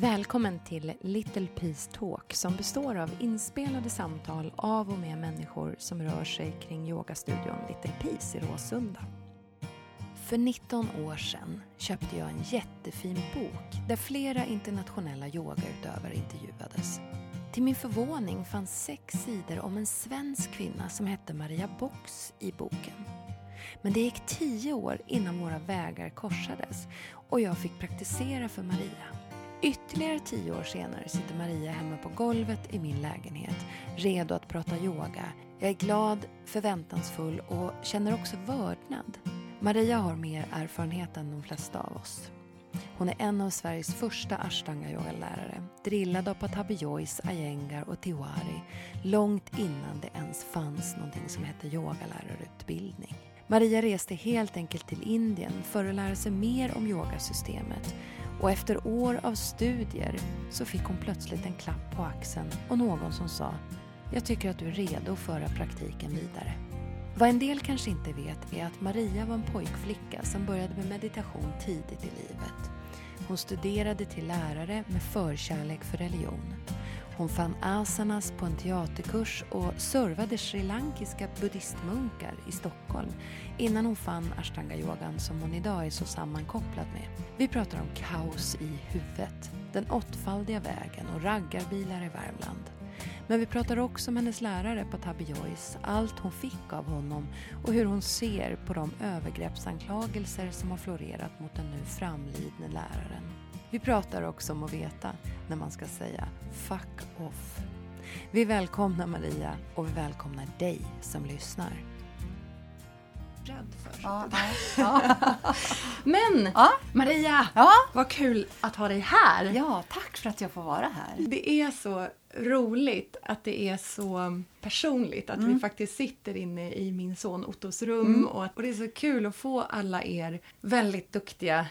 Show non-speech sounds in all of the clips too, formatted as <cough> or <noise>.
Välkommen till Little Peace Talk som består av inspelade samtal av och med människor som rör sig kring yogastudion Little Peace i Råsunda. För 19 år sedan köpte jag en jättefin bok där flera internationella yogautövare intervjuades. Till min förvåning fanns sex sidor om en svensk kvinna som hette Maria Box i boken. Men det gick tio år innan våra vägar korsades och jag fick praktisera för Maria. Ytterligare tio år senare sitter Maria hemma på golvet i min lägenhet, redo att prata yoga. Jag är glad, förväntansfull och känner också vördnad. Maria har mer erfarenhet än de flesta av oss. Hon är en av Sveriges första ashtanga-yogalärare, drillad av Patabi Joyce, Iyengar och Tiwari långt innan det ens fanns någonting som hette yogalärarutbildning. Maria reste helt enkelt till Indien för att lära sig mer om yogasystemet och efter år av studier så fick hon plötsligt en klapp på axeln och någon som sa “Jag tycker att du är redo att föra praktiken vidare”. Vad en del kanske inte vet är att Maria var en pojkflicka som började med meditation tidigt i livet. Hon studerade till lärare med förkärlek för religion. Hon fann asanas på en teaterkurs och servade srilankiska buddhistmunkar i Stockholm innan hon fann ashtanga-yogan som hon idag är så sammankopplad med. Vi pratar om kaos i huvudet, den åttfaldiga vägen och raggarbilar i Värmland. Men vi pratar också om hennes lärare Patabi Joyce, allt hon fick av honom och hur hon ser på de övergreppsanklagelser som har florerat mot den nu framlidne läraren. Vi pratar också om att veta när man ska säga fuck off. Vi välkomnar Maria och vi välkomnar dig som lyssnar. Rädd för ja, <laughs> ja. Men ja. Maria, ja. vad kul att ha dig här. Ja, tack för att jag får vara här. Det är så roligt att det är så personligt att mm. vi faktiskt sitter inne i min son Ottos rum mm. och, att, och det är så kul att få alla er väldigt duktiga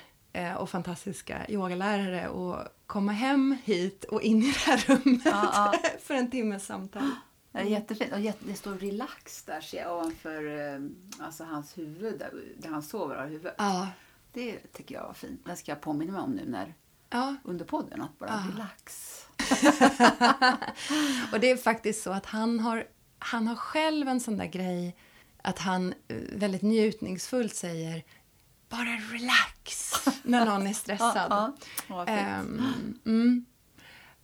och fantastiska yogalärare och komma hem hit och in i det här rummet ja, ja. <laughs> för en timmes samtal. Är jättefint. Och det står relax där ser jag ovanför eh, alltså hans huvud, där, där han sover har huvudet. Ja. Det tycker jag var fint. Det ska jag påminna mig om nu när, ja. under podden, att bara ja. relax. <laughs> och det är faktiskt så att han har, han har själv en sån där grej att han eh, väldigt njutningsfullt säger bara relax när någon är stressad. <laughs> Um, mm.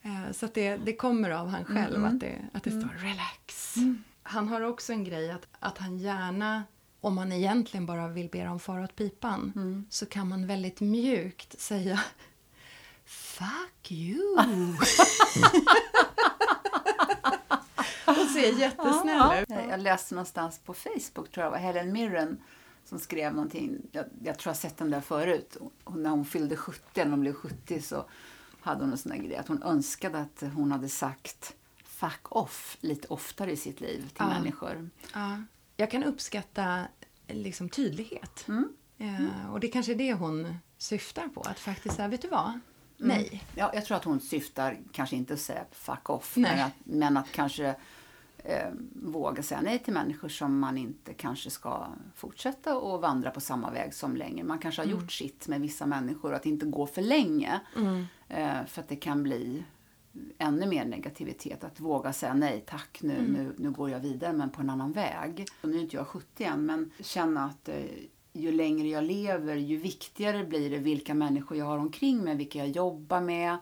uh, så det, det kommer av han själv mm. att det, att det mm. står relax. Mm. Han har också en grej att, att han gärna, om man egentligen bara vill be dem fara åt pipan, mm. så kan man väldigt mjukt säga Fuck you! <laughs> och se jättesnäll ut. Jag läste någonstans på Facebook, tror jag var Helen Mirren som skrev någonting, jag, jag tror jag sett den där förut. Och när hon fyllde 70, när hon blev 70 så hade hon en sån där grej att hon önskade att hon hade sagt fuck off lite oftare i sitt liv till ja. människor. Ja. Jag kan uppskatta liksom tydlighet. Mm. Mm. och det kanske är det hon syftar på, att faktiskt säga, vet du vad? Mm. Nej. Ja, jag tror att hon syftar kanske inte att säga fuck off, men att, men att kanske eh, våga säga nej till människor som man inte kanske ska fortsätta och vandra på samma väg som länge. Man kanske har mm. gjort sitt med vissa människor och att inte gå för länge. Mm. Eh, för att det kan bli ännu mer negativitet. Att våga säga nej tack, nu, Mm. nu, nu går jag vidare men på en annan väg. Och nu är inte jag 70 än men känna att eh, ju längre jag lever ju viktigare blir det vilka människor jag har omkring mig, vilka jag jobbar med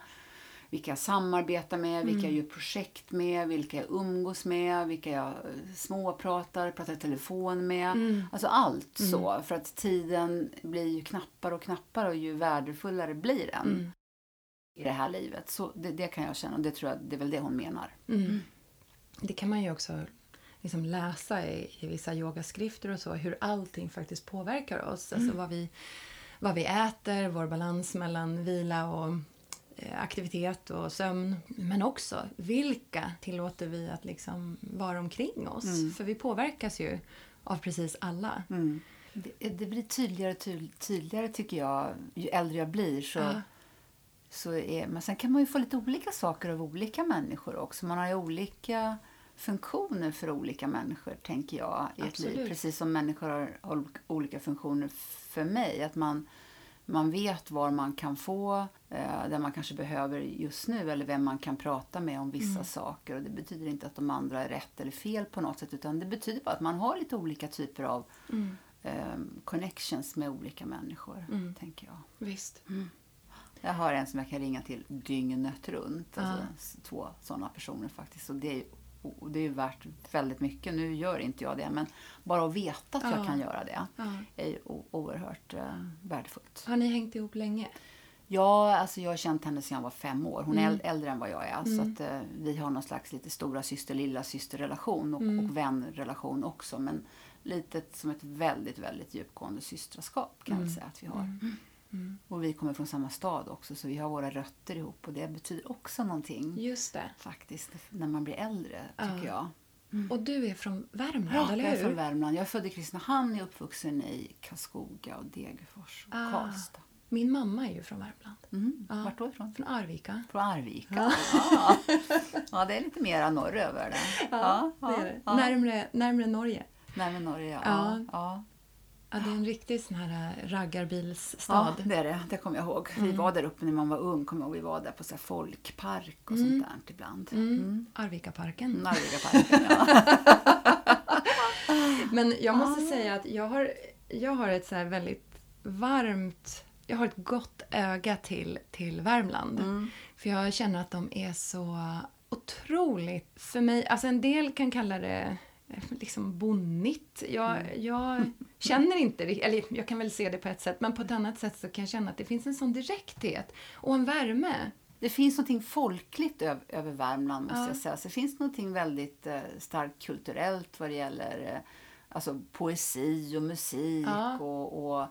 vilka jag samarbetar med, vilka jag Mm. gör projekt med, vilka jag umgås med, vilka jag eh, småpratar, pratar i telefon med. Mm. Alltså allt Mm. så. För att tiden blir ju knappare och knappare och ju värdefullare blir den Mm. i det här livet. Så det, det kan jag känna och det tror jag, det är väl det hon menar. Mm. Det kan man ju också liksom läsa i, i vissa yogaskrifter och så, hur allting faktiskt påverkar oss. Alltså vad vi, vad vi äter, vår balans mellan vila och aktivitet och sömn. Men också, vilka tillåter vi att liksom vara omkring oss? Mm. För vi påverkas ju av precis alla. Det, det blir tydligare och tyd- tydligare tycker jag ju äldre jag blir. Så, Ja. så är, men sen kan man ju få lite olika saker av olika människor också. Man har ju olika funktioner för olika människor, tänker jag, i ett liv. Precis som människor har ol- olika funktioner för mig. Att man, Man vet var man kan få eh, det man kanske behöver just nu eller vem man kan prata med om vissa Mm. saker. Och Det betyder inte att de andra är rätt eller fel på något sätt utan det betyder bara att man har lite olika typer av Mm. eh, connections med olika människor, Mm. tänker jag. Visst. Jag har en som jag kan ringa till dygnet runt. Alltså Två sådana personer faktiskt. Och det är, och det är ju värt väldigt mycket. Nu gör inte jag det, men bara att veta att Ja. jag kan göra det Ja. är oerhört eh, värdefullt. Har ni hängt ihop länge? Ja, alltså jag har känt henne sedan jag var fem år. Hon är Mm. äl- äldre än vad jag är. Så att, eh, vi har någon slags lite stora syster lilla syster relation och, Mm. och vänrelation också. Men litet som ett väldigt, väldigt djupgående systraskap kan jag väl säga att vi har. Mm. Och vi kommer från samma stad också så vi har våra rötter ihop och det betyder också någonting Just det. faktiskt när man blir äldre tycker Ja. jag. Och du är från Värmland, Ja, eller jag är hur? från Värmland. Jag är född i Kristinehamn, är uppvuxen i Karlskoga och Degerfors och Ah. Karlstad. Min mamma är ju från Värmland. Mm. Ja. Vart då ifrån? Från Arvika. Från Arvika. Ja. ja, <laughs> det är lite mera norröver där. Ja, det är det. Ja. Närmre, närmre Norge. Närmare Norge, ja. Ja. Ja. ja. Ja, det är en riktig sån här äh, raggarbilsstad. Ja, det är det. Det kommer jag ihåg. Vi var där uppe när man var ung. Kommer jag ihåg. Vi var där på så folkpark och sånt där ibland. Mm. Arvikaparken. Mm. Arvikaparken, ja. <laughs> Men jag måste Ah. säga att jag har, jag har ett så väldigt varmt... Jag har ett gott öga till, till Värmland. Mm. För jag känner att de är så otroligt... För mig, alltså en del kan kalla det eh, liksom bonnigt. Jag, Mm. jag <laughs> känner inte eller jag kan väl se det på ett sätt, men på ett annat sätt så kan jag känna att det finns en sån direkthet och en värme. Det finns något folkligt över, över Värmland måste Ja. jag säga. Så det finns något väldigt eh, starkt kulturellt vad det gäller eh, alltså, poesi och musik Ja. och, och,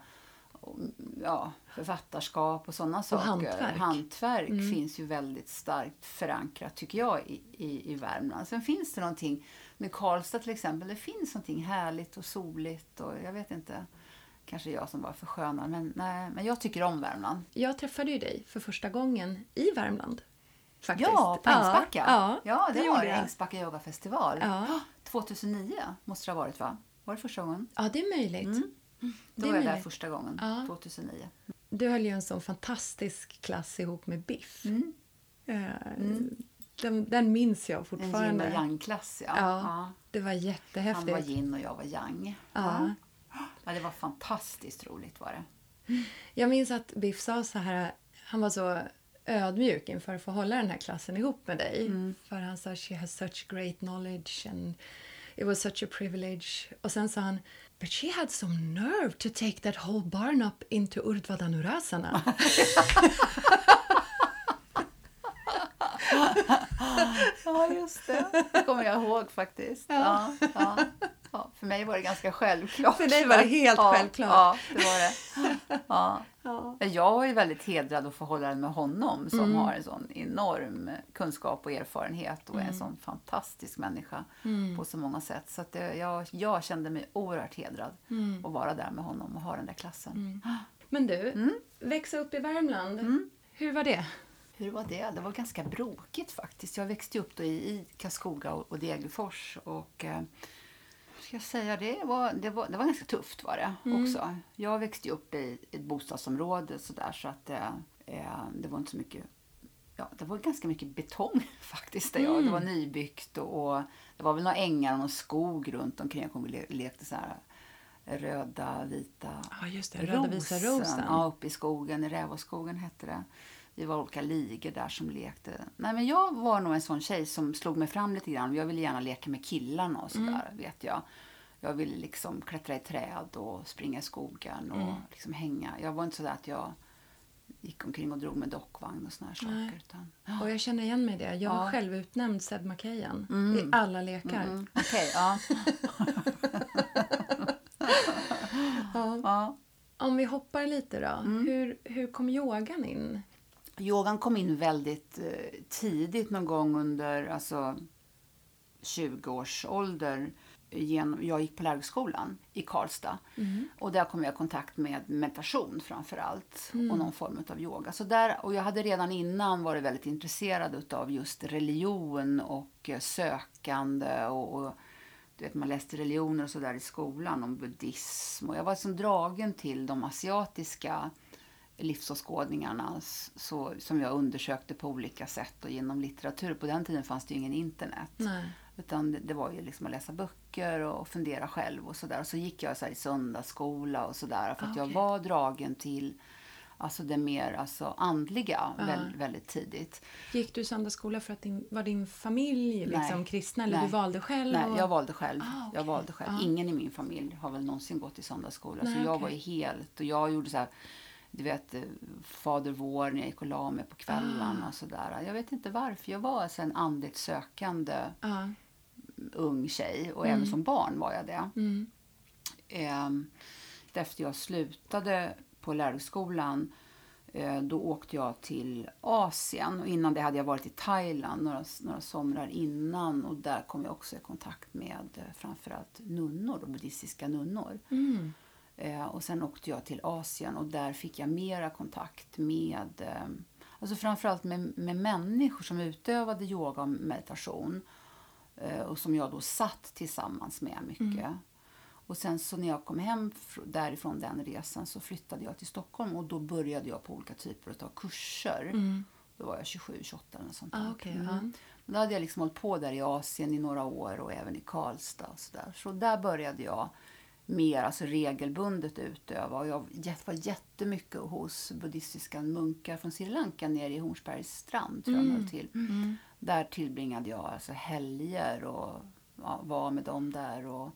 och ja, författarskap och sådana saker. hantverk. Hantverk Mm. finns ju väldigt starkt förankrat tycker jag i, i, i Värmland. Sen finns det någonting med Karlstad till exempel. Det finns någonting härligt och soligt och jag vet inte. Kanske jag som var för sköna men, nej, men jag tycker om Värmland. Jag träffade ju dig för första gången i Värmland. Faktiskt. Ja, på Ängsbacka. Ja, ja, det, det var det. Ängsbacka yogafestival. Ja. 2009 måste det ha varit va? Var det första gången? Ja, det är möjligt. Mm. Det Då är var jag där första gången, Ja. 2009. Du höll ju en sån fantastisk klass ihop med Biff. Mm. Eh, Den, den minns jag En yin fortfarande. och yang-klass, ja. Ja, ja. Det var Han jättehäftigt. var yin och jag var yang. Ja. ja, det var fantastiskt roligt var det. Jag minns att Biff sa så här, han var så ödmjuk inför att få hålla den här klassen ihop med dig. Mm. För han sa she has such great knowledge and it was such a privilege. Och sen sa han But she had some nerve to take that whole barn up into Urdvadanurasana. <laughs> <laughs> <gasps> Ja, just det. Det kommer jag ihåg faktiskt. Ja. Ja, ja. För mig var det ganska självklart. För dig var det helt ja, självklart. Ja, det var det. Ja. <laughs> ja. Jag är väldigt hedrad att få hålla den med honom som Mm. har en sån enorm kunskap och erfarenhet och är Mm. en sån fantastisk människa på så många sätt. Så det, jag, jag kände mig oerhört hedrad Mm. att vara där med honom och ha den där klassen. Men du, Mm. växa upp i Värmland, hur var det? Hur var det? Det var ganska brokigt faktiskt. Jag växte upp då i, Karlskoga och, Degerfors och eh, ska jag säga det var, det var, det var ganska tufft var det också. Jag växte upp i ett bostadsområde så där så att eh, eh, det var inte så mycket Ja, det var ganska mycket betong <laughs> faktiskt. Där jag, det var nybyggt och, och det var väl några ängar och någon skog runt omkring. Jag kommer le- lekte så här röda, vita Ja, just det. Röda visa rosen. Ja, uppe i skogen, i Rävåskogen hette det. Vi var olika ligor där som lekte. Nej, men jag var nog en sån tjej som slog mig fram lite grann. Jag ville gärna leka med killarna och sådär, vet jag. Jag ville liksom klättra i träd och springa i skogen och liksom hänga. Jag var inte så där att jag gick omkring och drog med dockvagn och såna här Nej. saker. Utan, Och jag känner igen mig i det. Jag har Ja. själv utnämnt Seb Macahan Mm. i alla lekar. mm, Okej, ja. <laughs> Ja. ja. Om vi hoppar lite då. Mm. Hur, hur kom yogan in? Yogan kom in väldigt eh, tidigt, någon gång under alltså, 20 års ålder. Genom, jag gick på lärarhögskolan i Karlstad. Och där kom jag i kontakt med meditation framför allt. Och någon form av yoga. Så där, och jag hade redan innan varit väldigt intresserad av just religion och eh, sökande. Och, och du vet, man läste religioner och sådär i skolan om buddhism. Och jag var liksom dragen till de asiatiska livsåskådningarna så, som jag undersökte på olika sätt och genom litteratur. På den tiden fanns det ju ingen internet. Nej. Utan det, det var ju liksom att läsa böcker och fundera själv och sådär. Så gick jag så i söndagsskola och sådär för att jag Okej. var dragen till alltså det mer alltså andliga väldigt, väldigt tidigt. Gick du söndagsskola för att din, var din familj liksom Nej. kristna eller Nej. du valde själv? Nej, och- jag valde själv. Ah, okej. Jag valde själv. Ja. Ingen i min familj har väl någonsin gått i söndagsskola. Nej, så jag var ju helt... Och jag gjorde så här, du vet, eh, Fader vår när jag gick och la mig på kvällarna Ah. och sådär. Jag vet inte varför. Jag var alltså en andligt sökande Ja. ung tjej. Och Mm. även som barn var jag det. Mm. Ehm, efter jag slutade på lärarhögskolan eh, då åkte jag till Asien. Och innan det hade jag varit i Thailand några, några somrar innan. Och där kom jag också i kontakt med eh, framförallt nunnor, buddhistiska nunnor. Mm. Eh, och sen åkte jag till Asien och där fick jag mera kontakt med eh, alltså framförallt med, med människor som utövade yoga och meditation. Eh, och som jag då satt tillsammans med mycket. Och sen så när jag kom hem fr- därifrån den resan så flyttade jag till Stockholm och då började jag på olika typer av kurser. Mm. Då var jag 27, 28 eller sånt Ah, okej, Mm. ja. Då hade jag liksom hållit på där i Asien i några år och även i Karlstad. Och så, där. så där började jag mer alltså regelbundet utöva. Och jag var jättemycket hos buddhistiska munkar från Sri Lanka nere i Hornsbergs strand. Tror höll till. Mm. Där tillbringade jag alltså helger och ja, var med dem där och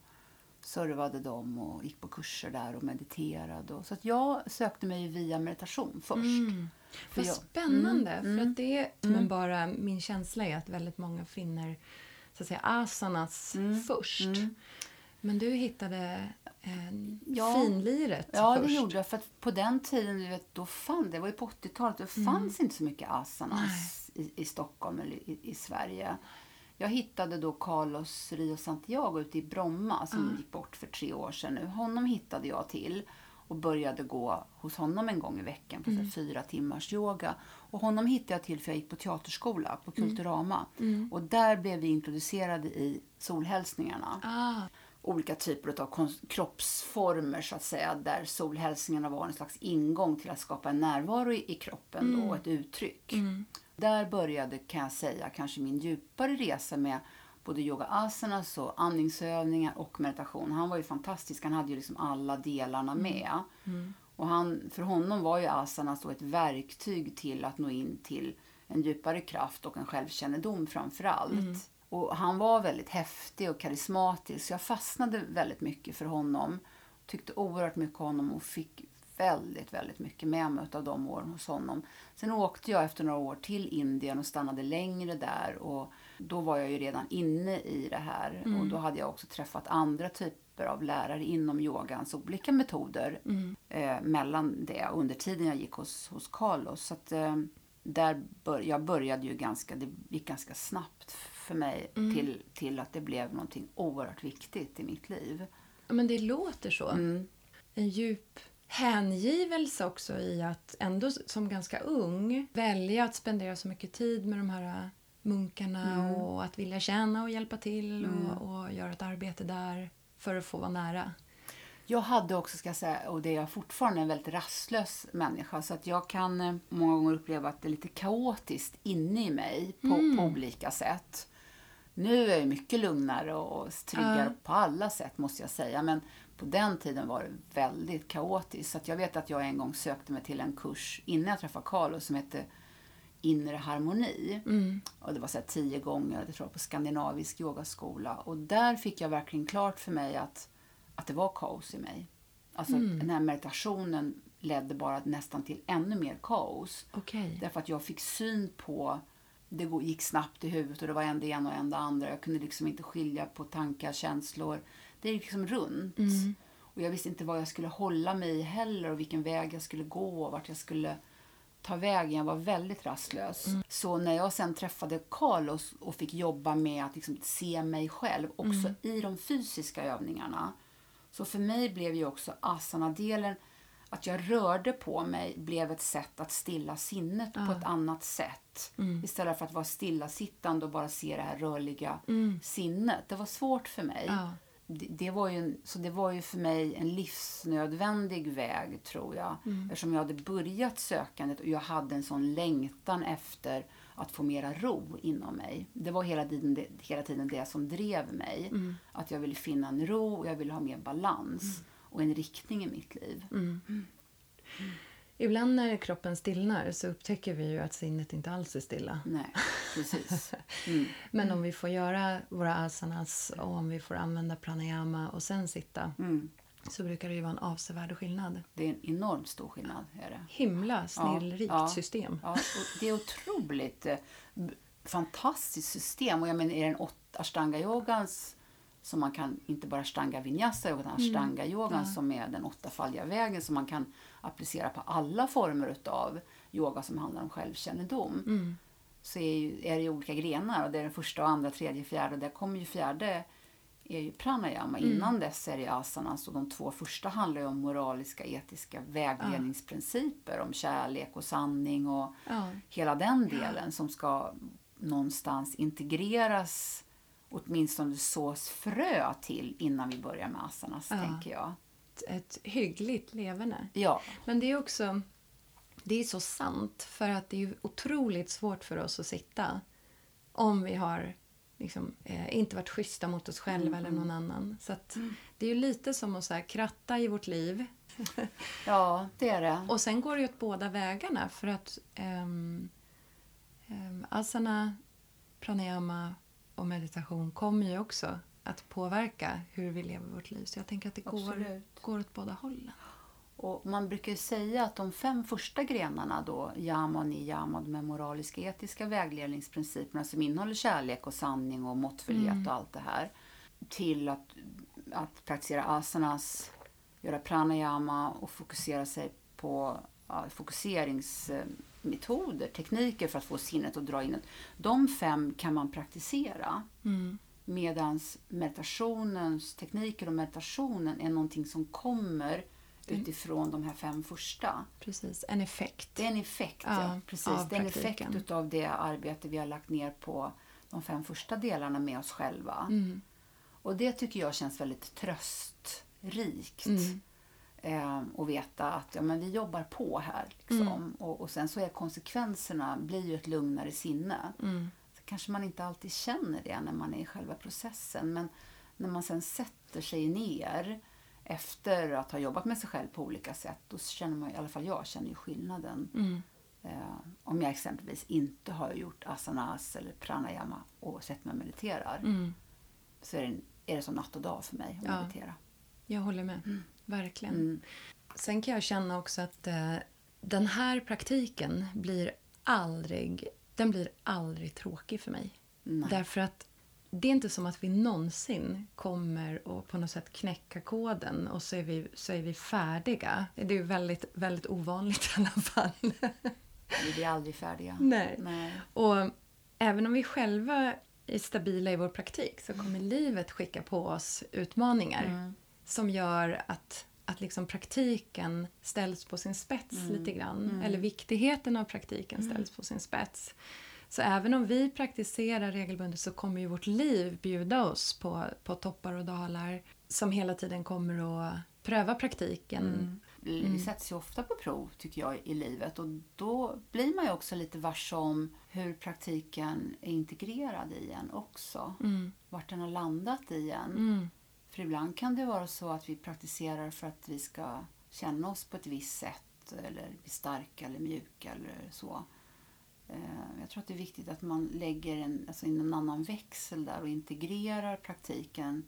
servade dem och gick på kurser där och mediterade. Och, så att jag sökte mig via meditation först. Mm. För Vad jag- spännande. Mm, För mm. att det är, men bara min känsla är att väldigt många finner så att säga, asanas Mm, först. mm. Men du hittade Ja. finliret Ja, först. det gjorde jag. För att på den tiden, du vet, då fann, det var ju på 80-talet, det fanns inte så mycket asanas i, i Stockholm eller i, i Sverige. Jag hittade då Carlos Rio Santiago ute i Bromma som gick bort för tre år sedan nu. Honom hittade jag till och började gå hos honom en gång i veckan på här fyra timmars yoga. Och honom hittade jag till för jag gick på teaterskola på Kulturama. Och där blev vi introducerade i solhälsningarna Ah, olika typer av kroppsformer så att säga där solhälsningarna var en slags ingång till att skapa en närvaro i, i kroppen då, och ett uttryck. Där började kan jag säga kanske min djupare resa med både yoga asanas och andningsövningar och meditation. Han var ju fantastisk. Han hade ju liksom alla delarna med. Och han, för honom var ju asanas då ett verktyg till att nå in till en djupare kraft och en självkännedom framför allt. Och han var väldigt häftig och karismatisk. Så jag fastnade väldigt mycket för honom. Tyckte oerhört mycket om honom och fick väldigt, väldigt mycket med mig av de åren hos honom. Sen åkte jag efter några år till Indien och stannade längre där. Och då var jag ju redan inne i det här. Och då hade jag också träffat andra typer av lärare inom yogans olika metoder. Eh, mellan det under tiden jag gick hos, hos Carlos. Så att, eh, där bör, jag började ju ganska, det gick ganska snabbt för mig till, till att det blev någonting oerhört viktigt i mitt liv. ja, men det låter så. Mm. En djup hängivelse också i att ändå som ganska ung välja att spendera så mycket tid med de här munkarna Mm. och att vilja känna och hjälpa till och, och göra ett arbete där för att få vara nära. Jag hade också, ska jag säga, och det är jag fortfarande, en väldigt rastlös människa. Så att jag kan eh, många gånger uppleva att det är lite kaotiskt inne i mig på, på olika sätt. Nu är jag mycket lugnare och tryggare på alla sätt måste jag säga. Men på den tiden var det väldigt kaotiskt. Så jag vet att jag en gång sökte mig till en kurs innan jag träffade Carlos som hette Inre harmoni. Och det var så tio gånger, det tror jag, på skandinavisk yogaskola. Och där fick jag verkligen klart för mig att, att det var kaos i mig. Alltså den här meditationen ledde bara nästan till ännu mer kaos. Okej. Därför att jag fick syn på, det gick snabbt i huvudet och det var en det ena och en det andra. Jag kunde liksom inte skilja på tankar, känslor. Det gick liksom runt. Och jag visste inte vad jag skulle hålla mig i heller och vilken väg jag skulle gå och vart jag skulle ta vägen. Jag var väldigt rastlös. Så när jag sen träffade Carlos och fick jobba med att liksom se mig själv också i de fysiska övningarna. Så för mig blev ju också asana-delen, att jag rörde på mig, blev ett sätt att stilla sinnet på ett annat sätt. Istället för att vara stillasittande och bara se det här rörliga sinnet. Det var svårt för mig. Ja. det, det, var ju en, så det var ju för mig en livsnödvändig väg, tror jag. Mm. Eftersom jag hade börjat sökandet och jag hade en sån längtan efter att få mera ro inom mig. Det var hela tiden det, hela tiden det som drev mig. Mm. Att jag ville finna en ro och jag ville ha mer balans och en riktning i mitt liv. Mm. Ibland när kroppen stillnar så upptäcker vi ju att sinnet inte alls är stilla. Nej, precis. <laughs> Mm. Men om vi får göra våra asanas och om vi får använda pranayama och sen sitta Mm. så brukar det ju vara en avsevärd skillnad. Det är en enormt stor skillnad. Är det. Himla snillrikt ja. system. Ja, och det är otroligt eh, fantastiskt system. Och jag menar, är den åt ashtanga-yogans som man kan, inte bara ashtanga vinyasa utan Mm. Ja. som är den åttafaldiga vägen som man kan applicera på alla former utav yoga som handlar om självkännedom. Mm. Så är, ju, är det ju olika grenar och det är den första, och andra, tredje, fjärde och där kommer ju fjärde är ju pranayama. Mm. Innan dess är det asanas och de två första handlar ju om moraliska, etiska vägledningsprinciper om kärlek och sanning och Ja. hela den delen som ska någonstans integreras åtminstone sås frö till innan vi börjar med asanas, Ja. tänker jag. Ett, ett hyggligt leverne. Ja, Men det är också det är så sant för att det är otroligt svårt för oss att sitta om vi har liksom, eh, inte varit schyssta mot oss själva eller någon annan. Så att Det är ju lite som att så här, kratta i vårt liv <laughs> ja det är det. och sen går det ju åt båda vägarna för att um, asana, pranayama och meditation kommer ju också att påverka hur vi lever vårt liv. Så jag tänker att det går, går åt båda hållen. Och man brukar ju säga att de fem första grenarna då, yama och niyama, de här moraliska etiska vägledningsprinciperna som innehåller kärlek och sanning och måttfullhet och allt det här. Till att, att praktisera asanas, göra pranayama och fokusera sig på ja, fokuseringsmetoder, tekniker för att få sinnet att dra in. De fem kan man praktisera. Mm. Medan meditationens tekniker och meditationen är någonting som kommer utifrån de här fem första. Precis, en effekt. Det är en effekt, Ja, ja, precis. Det är en effekt utav det arbete vi har lagt ner på de fem första delarna med oss själva. Mm. Och det tycker jag känns väldigt tröstrikt. Mm. Eh, och veta att ja, men vi jobbar på här. Liksom. Och, och sen så är konsekvenserna blir ju ett lugnare sinne. Mm. Så kanske man inte alltid känner det när man är i själva processen. Men när man sen sätter sig ner efter att ha jobbat med sig själv på olika sätt, då känner man, i alla fall jag, känner ju skillnaden. Mm. Eh, om jag exempelvis inte har gjort asanas eller pranayama och sett mig mediterar, Mm. så är det, är det som natt och dag för mig att Ja. meditera. Jag håller med. Verkligen. Mm. Sen kan jag känna också att eh, den här praktiken blir aldrig, den blir aldrig tråkig för mig. Nej. Därför att det är inte som att vi någonsin kommer att på något sätt knäcka koden och så är vi, så är vi färdiga. Det är ju väldigt, väldigt ovanligt i alla fall. Vi blir aldrig färdiga. Nej. Nej. Och även om vi själva är stabila i vår praktik så kommer livet skicka på oss utmaningar Mm. Som gör att, att liksom praktiken ställs på sin spets Mm. lite grann. Eller viktigheten av praktiken ställs på sin spets. Så även om vi praktiserar regelbundet så kommer ju vårt liv bjuda oss på, på toppar och dalar som hela tiden kommer att pröva praktiken. Mm. Vi sätts ju ofta på prov, tycker jag, i livet. Och då blir man ju också lite varse om hur praktiken är integrerad i en också. Mm. Vart den har landat i en. Mm. För ibland kan det vara så att vi praktiserar för att vi ska känna oss på ett visst sätt. Eller bli starka eller mjuka eller så. Eh, Jag tror att det är viktigt att man lägger en, alltså in en annan växel där och integrerar praktiken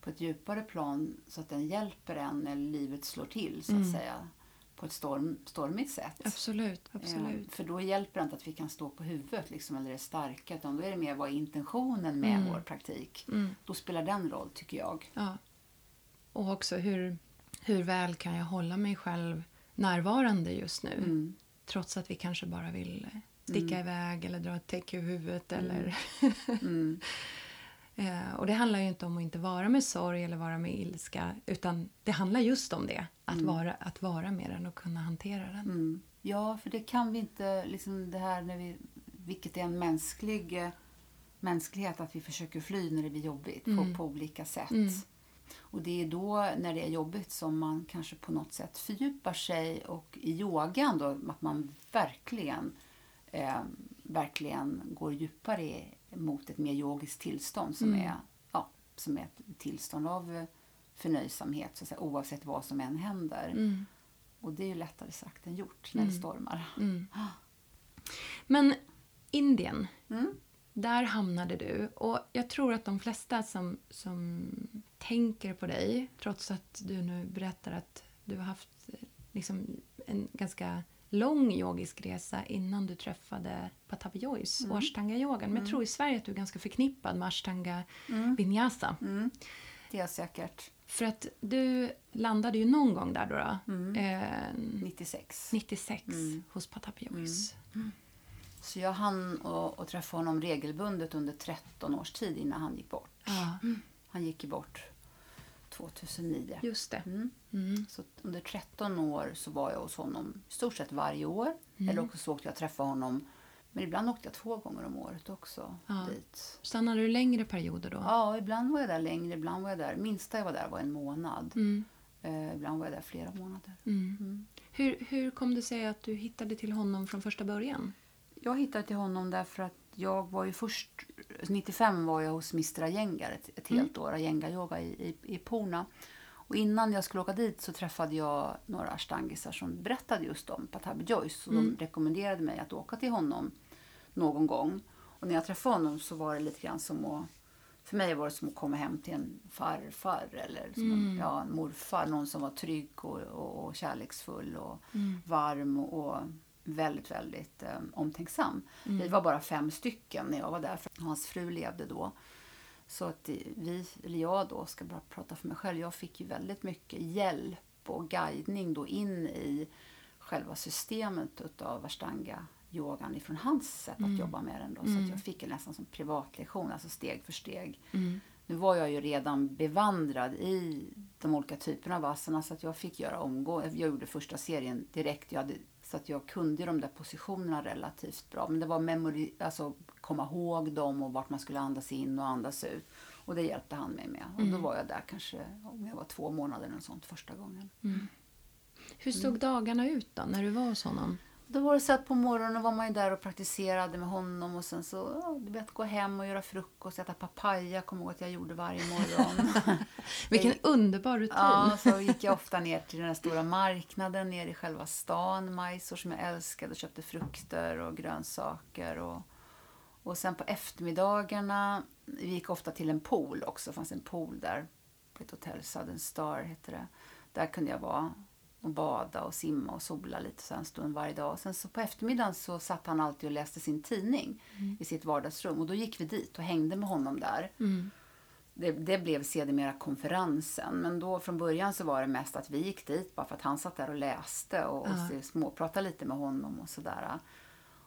på ett djupare plan så att den hjälper en när livet slår till så att Mm. säga på ett storm, stormigt sätt. Absolut, Eh, absolut. För då hjälper det inte att vi kan stå på huvudet liksom, eller är starka utan då är det mer vad är intentionen med Mm. vår praktik. Mm. Då spelar den roll tycker jag. Ja. Och också hur, hur väl kan jag hålla mig själv närvarande just nu? Mm. Trots att vi kanske bara vill eh, sticka iväg eller dra ett täcke över huvudet. Eller, Mm. Eh, och det handlar ju inte om att inte vara med sorg eller vara med ilska. Utan det handlar just om det. Att, vara, att vara med den och kunna hantera den. Mm. Ja, för det kan vi inte, liksom det här när vi, vilket är en mänsklig eh, mänsklighet, att vi försöker fly när det blir jobbigt Mm. på, på olika sätt. Mm. Och det är då när det är jobbigt som man kanske på något sätt fördjupar sig och i yogan då att man verkligen, eh, verkligen går djupare mot ett mer yogiskt tillstånd som, Mm. är, ja, som är ett tillstånd av eh, förnöjsamhet så att säga, oavsett vad som än händer. Mm. Och det är ju lättare sagt än gjort när det Mm. stormar. Mm. <gasps> Men Indien, Mm. där hamnade du. Och jag tror att de flesta som, som tänker på dig, trots att du nu berättar att du har haft eh, liksom, en ganska lång yogisk resa innan du träffade Patabi Joyce och ashtanga-yogan. Men jag tror i Sverige att du är ganska förknippad med ashtanga vinyasa. Mm. Det är jag säkert. För att du landade ju någon gång där då, då eh, 96. 96 Mm. hos Patabi Joyce. Så jag hann att att träffa honom regelbundet under 13 års tid innan han gick bort. Ja, Han gick ju bort 2009. just det. Mm. Mm. Så under 13 år så var jag hos honom i stort sett varje år. Mm. Eller också så åkte jag träffa honom. Men ibland åkte jag två gånger om året också Ja. dit. Stannade du längre perioder då? Ja, ibland var jag där längre, ibland var jag där. Minsta jag var där var en månad. Mm. Eh, ibland var jag där flera månader. Mm. Mm. Hur, hur kom det sig att du hittade till honom från första början? Jag hittade till honom därför att jag var ju först... 95 var jag hos Mr Ayengar ett, ett helt år, Ayenga-yoga i, i, i Pune. Och innan jag skulle åka dit så träffade jag några ashtangisar som berättade just om Patabi Joyce. Och de rekommenderade mig att åka till honom någon gång. Och när jag träffade honom så var det lite grann som att... För mig var det som att komma hem till en farfar eller som en, ja, en morfar. Någon som var trygg och, och, och kärleksfull och varm och väldigt, väldigt eh, omtänksam. Vi var bara fem stycken när jag var där, för hans fru levde då. Så att vi, eller jag då, ska bara prata för mig själv, jag fick ju väldigt mycket hjälp och guidning då in i själva systemet utav ashtanga yogan ifrån hans sätt att jobba med den. Då. Så att jag fick en nästan som privatlektion, alltså steg för steg. Nu var jag ju redan bevandrad i de olika typerna av asana så att jag fick göra omgående. Jag gjorde första serien direkt. Jag hade, så att jag kunde de där positionerna relativt bra. Men det var memori, alltså komma ihåg dem och vart man skulle andas in och andas ut. Och det hjälpte han mig med. Och då var jag där kanske, om jag var två månader eller sånt första gången. Hur såg dagarna ut då, när du var hos honom? Då var det så att på morgonen var man ju där och praktiserade med honom och sen så, ja, du vet, gå hem och göra frukost, äta papaya, kommer ihåg att jag gjorde varje morgon. <laughs> Vilken underbar rutin! Ja, så gick jag ofta ner till den här stora marknaden nere i själva stan. Majsor som jag älskade och köpte frukter och grönsaker. Och, och sen på eftermiddagarna, vi gick ofta till en pool också. Det fanns en pool där på ett hotell, Southern Star hette det. Där kunde jag vara och bada och simma och sola lite så en stund varje dag. Sen så på eftermiddagen så satt han alltid och läste sin tidning i sitt vardagsrum. Och då gick vi dit och hängde med honom där. Mm. Det, det blev sedermera konferensen. Men då från början så var det mest att vi gick dit bara för att han satt där och läste och, och Ja. så småpratade lite med honom och sådär.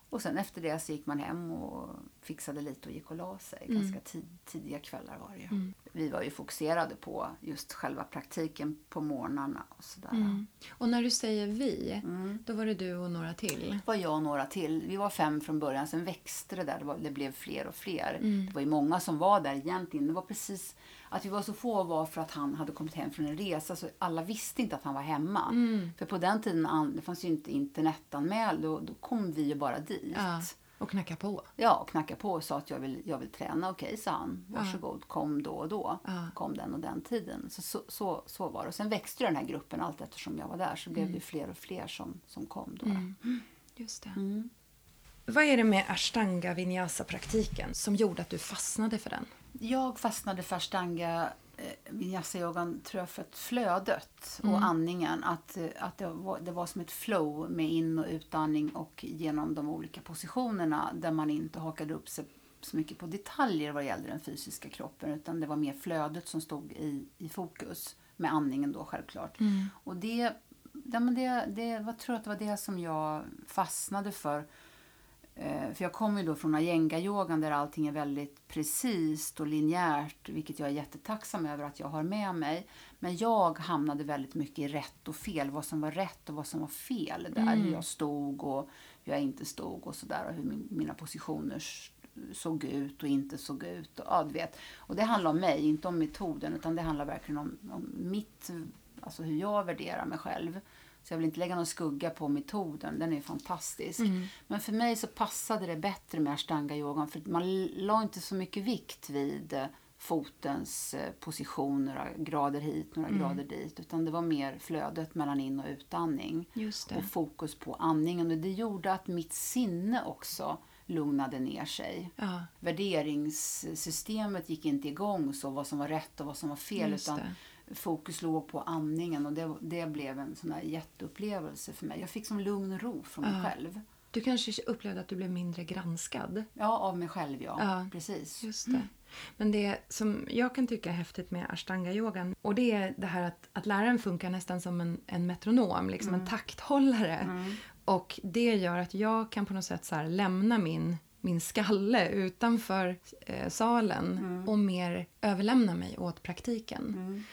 Och sen efter det så gick man hem och fixade lite och gick och la sig. Ganska tid, tidiga kvällar var det ju. Vi var ju fokuserade på just själva praktiken på morgnarna och sådär. Mm. Och när du säger vi, då var det du och några till? Det var jag och några till. Vi var fem från början, sen växte det där. Det, var, det blev fler och fler. Mm. Det var ju många som var där egentligen. Det var precis att vi var så få var för att han hade kommit hem från en resa. Så alla visste inte att han var hemma. Mm. För på den tiden, det fanns ju inte internetanmäld. Då, då kom vi ju bara dit. Ja, och knacka på. Ja, och knackade på och sa att jag vill, jag vill träna. Okej, sa han. Varsågod, kom då och då. Ja. Kom den och den tiden. Så, så, så, så var det. Och sen växte den här gruppen allt eftersom jag var där. Så blev det ju fler och fler som, som kom då. Just det. Mm. Vad är det med ashtanga vinyasa-praktiken som gjorde att du fastnade för den? Jag fastnade för ashtanga eh, vinyasa-yogan tror jag för att flödet och andningen. Att, eh, att det, var, det var som ett flow med in och utandning och genom de olika positionerna där man inte hakade upp sig så mycket på detaljer vad gällde den fysiska kroppen utan det var mer flödet som stod i, i fokus med andningen då självklart. Och det, ja, men det, det jag tror att det var det som jag fastnade för. Eh, För jag kommer ju då från ayenga-yogan där allting är väldigt precis och linjärt, vilket jag är jättetacksam över att jag har med mig. Men jag hamnade väldigt mycket i rätt och fel, vad som var rätt och vad som var fel där. Hur jag stod och hur jag inte stod och sådär och hur min, mina positioner såg ut och inte såg ut. Och, ja, du vet. och det handlar om mig, inte om metoden, utan det handlar verkligen om, om mitt, alltså hur jag värderar mig själv. Så jag vill inte lägga någon skugga på metoden, den är fantastisk. Mm. Men för mig så passade det bättre med ashtanga-yogan för man la inte så mycket vikt vid eh, fotens eh, position, några grader hit, några Mm. grader dit. Utan det var mer flödet mellan in och utandning och fokus på andningen. Och det gjorde att mitt sinne också lugnade ner sig. Ja, Värderingssystemet gick inte igång så vad som var rätt och vad som var fel. just utan det. Fokus låg på andningen och det, det blev en sån jätteupplevelse för mig. Jag fick som lugn och ro från mig Ja. själv. Du kanske upplevde att du blev mindre granskad? Ja, av mig själv ja. Ja. Precis. Just det. Men det som jag kan tycka är häftigt med ashtanga-yogan och det är det här att, att läraren funkar nästan som en, en metronom, liksom en takthållare. Mm. Och det gör att jag kan på något sätt så lämna min, min skalle utanför eh, salen och mer överlämna mig åt praktiken. Mm.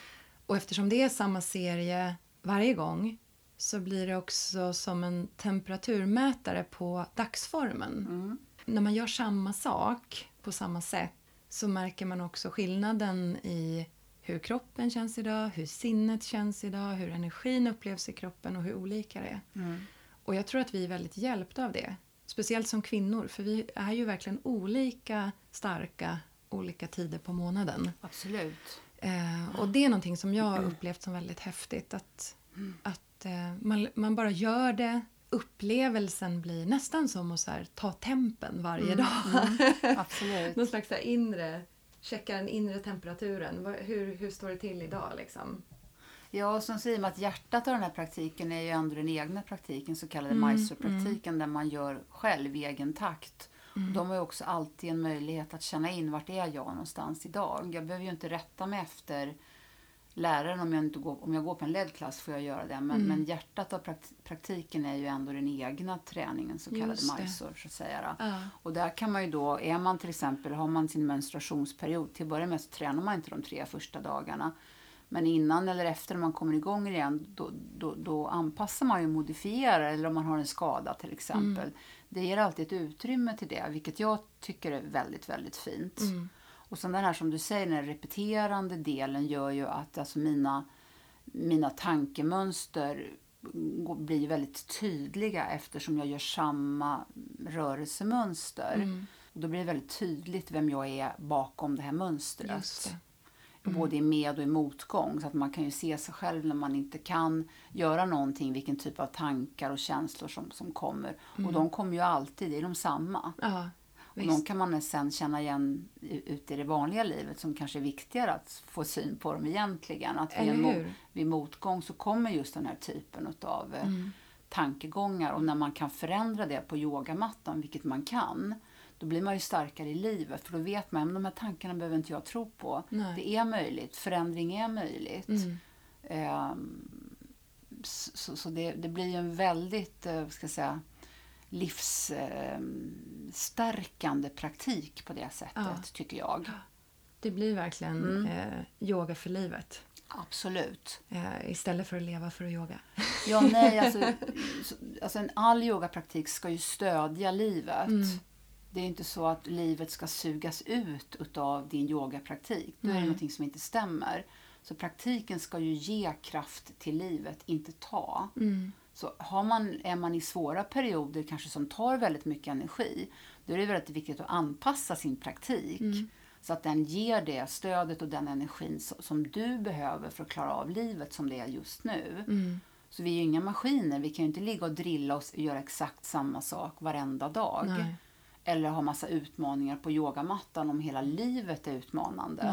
Och eftersom det är samma serie varje gång så blir det också som en temperaturmätare på dagsformen. Mm. När man gör samma sak på samma sätt så märker man också skillnaden i hur kroppen känns idag, hur sinnet känns idag, hur energin upplevs i kroppen och hur olika det är. Mm. Och jag tror att vi är väldigt hjälpta av det. Speciellt som kvinnor, för vi är ju verkligen olika starka olika tider på månaden. Absolut. Eh, och det är någonting som jag har upplevt som väldigt häftigt. Att, att eh, man, man bara gör det. Upplevelsen blir nästan som att här, ta tempen varje dag. <laughs> Absolut. Någon slags inre, checka den inre temperaturen. Hur, hur står det till idag liksom? Ja, och sen säger man att hjärtat av den här praktiken är ju ändå den egna praktiken, så kallade Mm, Mysore-praktiken, där man gör själv i egen takt. Mm. De har ju också alltid en möjlighet att känna in vart är jag någonstans idag. Jag behöver ju inte rätta mig efter läraren om jag, inte går, om jag går på en LED-klass får jag göra det. Men, Mm. men hjärtat av prakt- praktiken är ju ändå den egna träningen, så kallade. Mysore, så att säga. Ja. Och där kan man ju då, är man till exempel, har man sin menstruationsperiod, till att börja med så tränar man inte de tre första dagarna. Men innan eller efter när man kommer igång igen, då, då, då anpassar man ju och modifierar, eller om man har en skada till exempel. Det ger alltid ett utrymme till det, vilket jag tycker är väldigt, väldigt fint. Mm. Och sen den här som du säger, den repeterande delen gör ju att alltså mina, mina tankemönster blir väldigt tydliga eftersom jag gör samma rörelsemönster. Mm. Och då blir det väldigt tydligt vem jag är bakom det här mönstret. Just det. Både i med och i motgång. Så att man kan ju se sig själv när man inte kan göra någonting, vilken typ av tankar och känslor som, som kommer. Och de kommer ju alltid, det är de samma. Ja, Och de kan man sen känna igen ute i det vanliga livet som kanske är viktigare att få syn på dem egentligen. Att vid, Eller en mo- hur? vid motgång så kommer just den här typen av eh, Mm. tankegångar. Och när man kan förändra det på yogamattan, vilket man kan, då blir man ju starkare i livet. För då vet man att de här tankarna behöver inte jag tro på. Nej. Det är möjligt, förändring är möjligt. Mm. Ehm, så så det, det blir ju en väldigt, vad ska jag säga, livsstärkande praktik på det sättet, Ja. tycker jag. Det blir verkligen Mm. eh, yoga för livet. Absolut. Eh, istället för att leva för att yoga. Ja, nej, alltså, <laughs> så- alltså all yogapraktik ska ju stödja livet. Mm. Det är inte så att livet ska sugas ut utav din yogapraktik. Då är det Nej. någonting som inte stämmer. Så praktiken ska ju ge kraft till livet, inte ta. Mm. Så har man, är man i svåra perioder kanske som tar väldigt mycket energi, då är det väldigt viktigt att anpassa sin praktik. Mm. Så att den ger det stödet och den energin so- som du behöver för att klara av livet som det är just nu. Mm. Så vi är ju inga maskiner, vi kan ju inte ligga och drilla oss och göra exakt samma sak varenda dag. Nej. Eller ha massa utmaningar på yogamattan om hela livet är utmanande.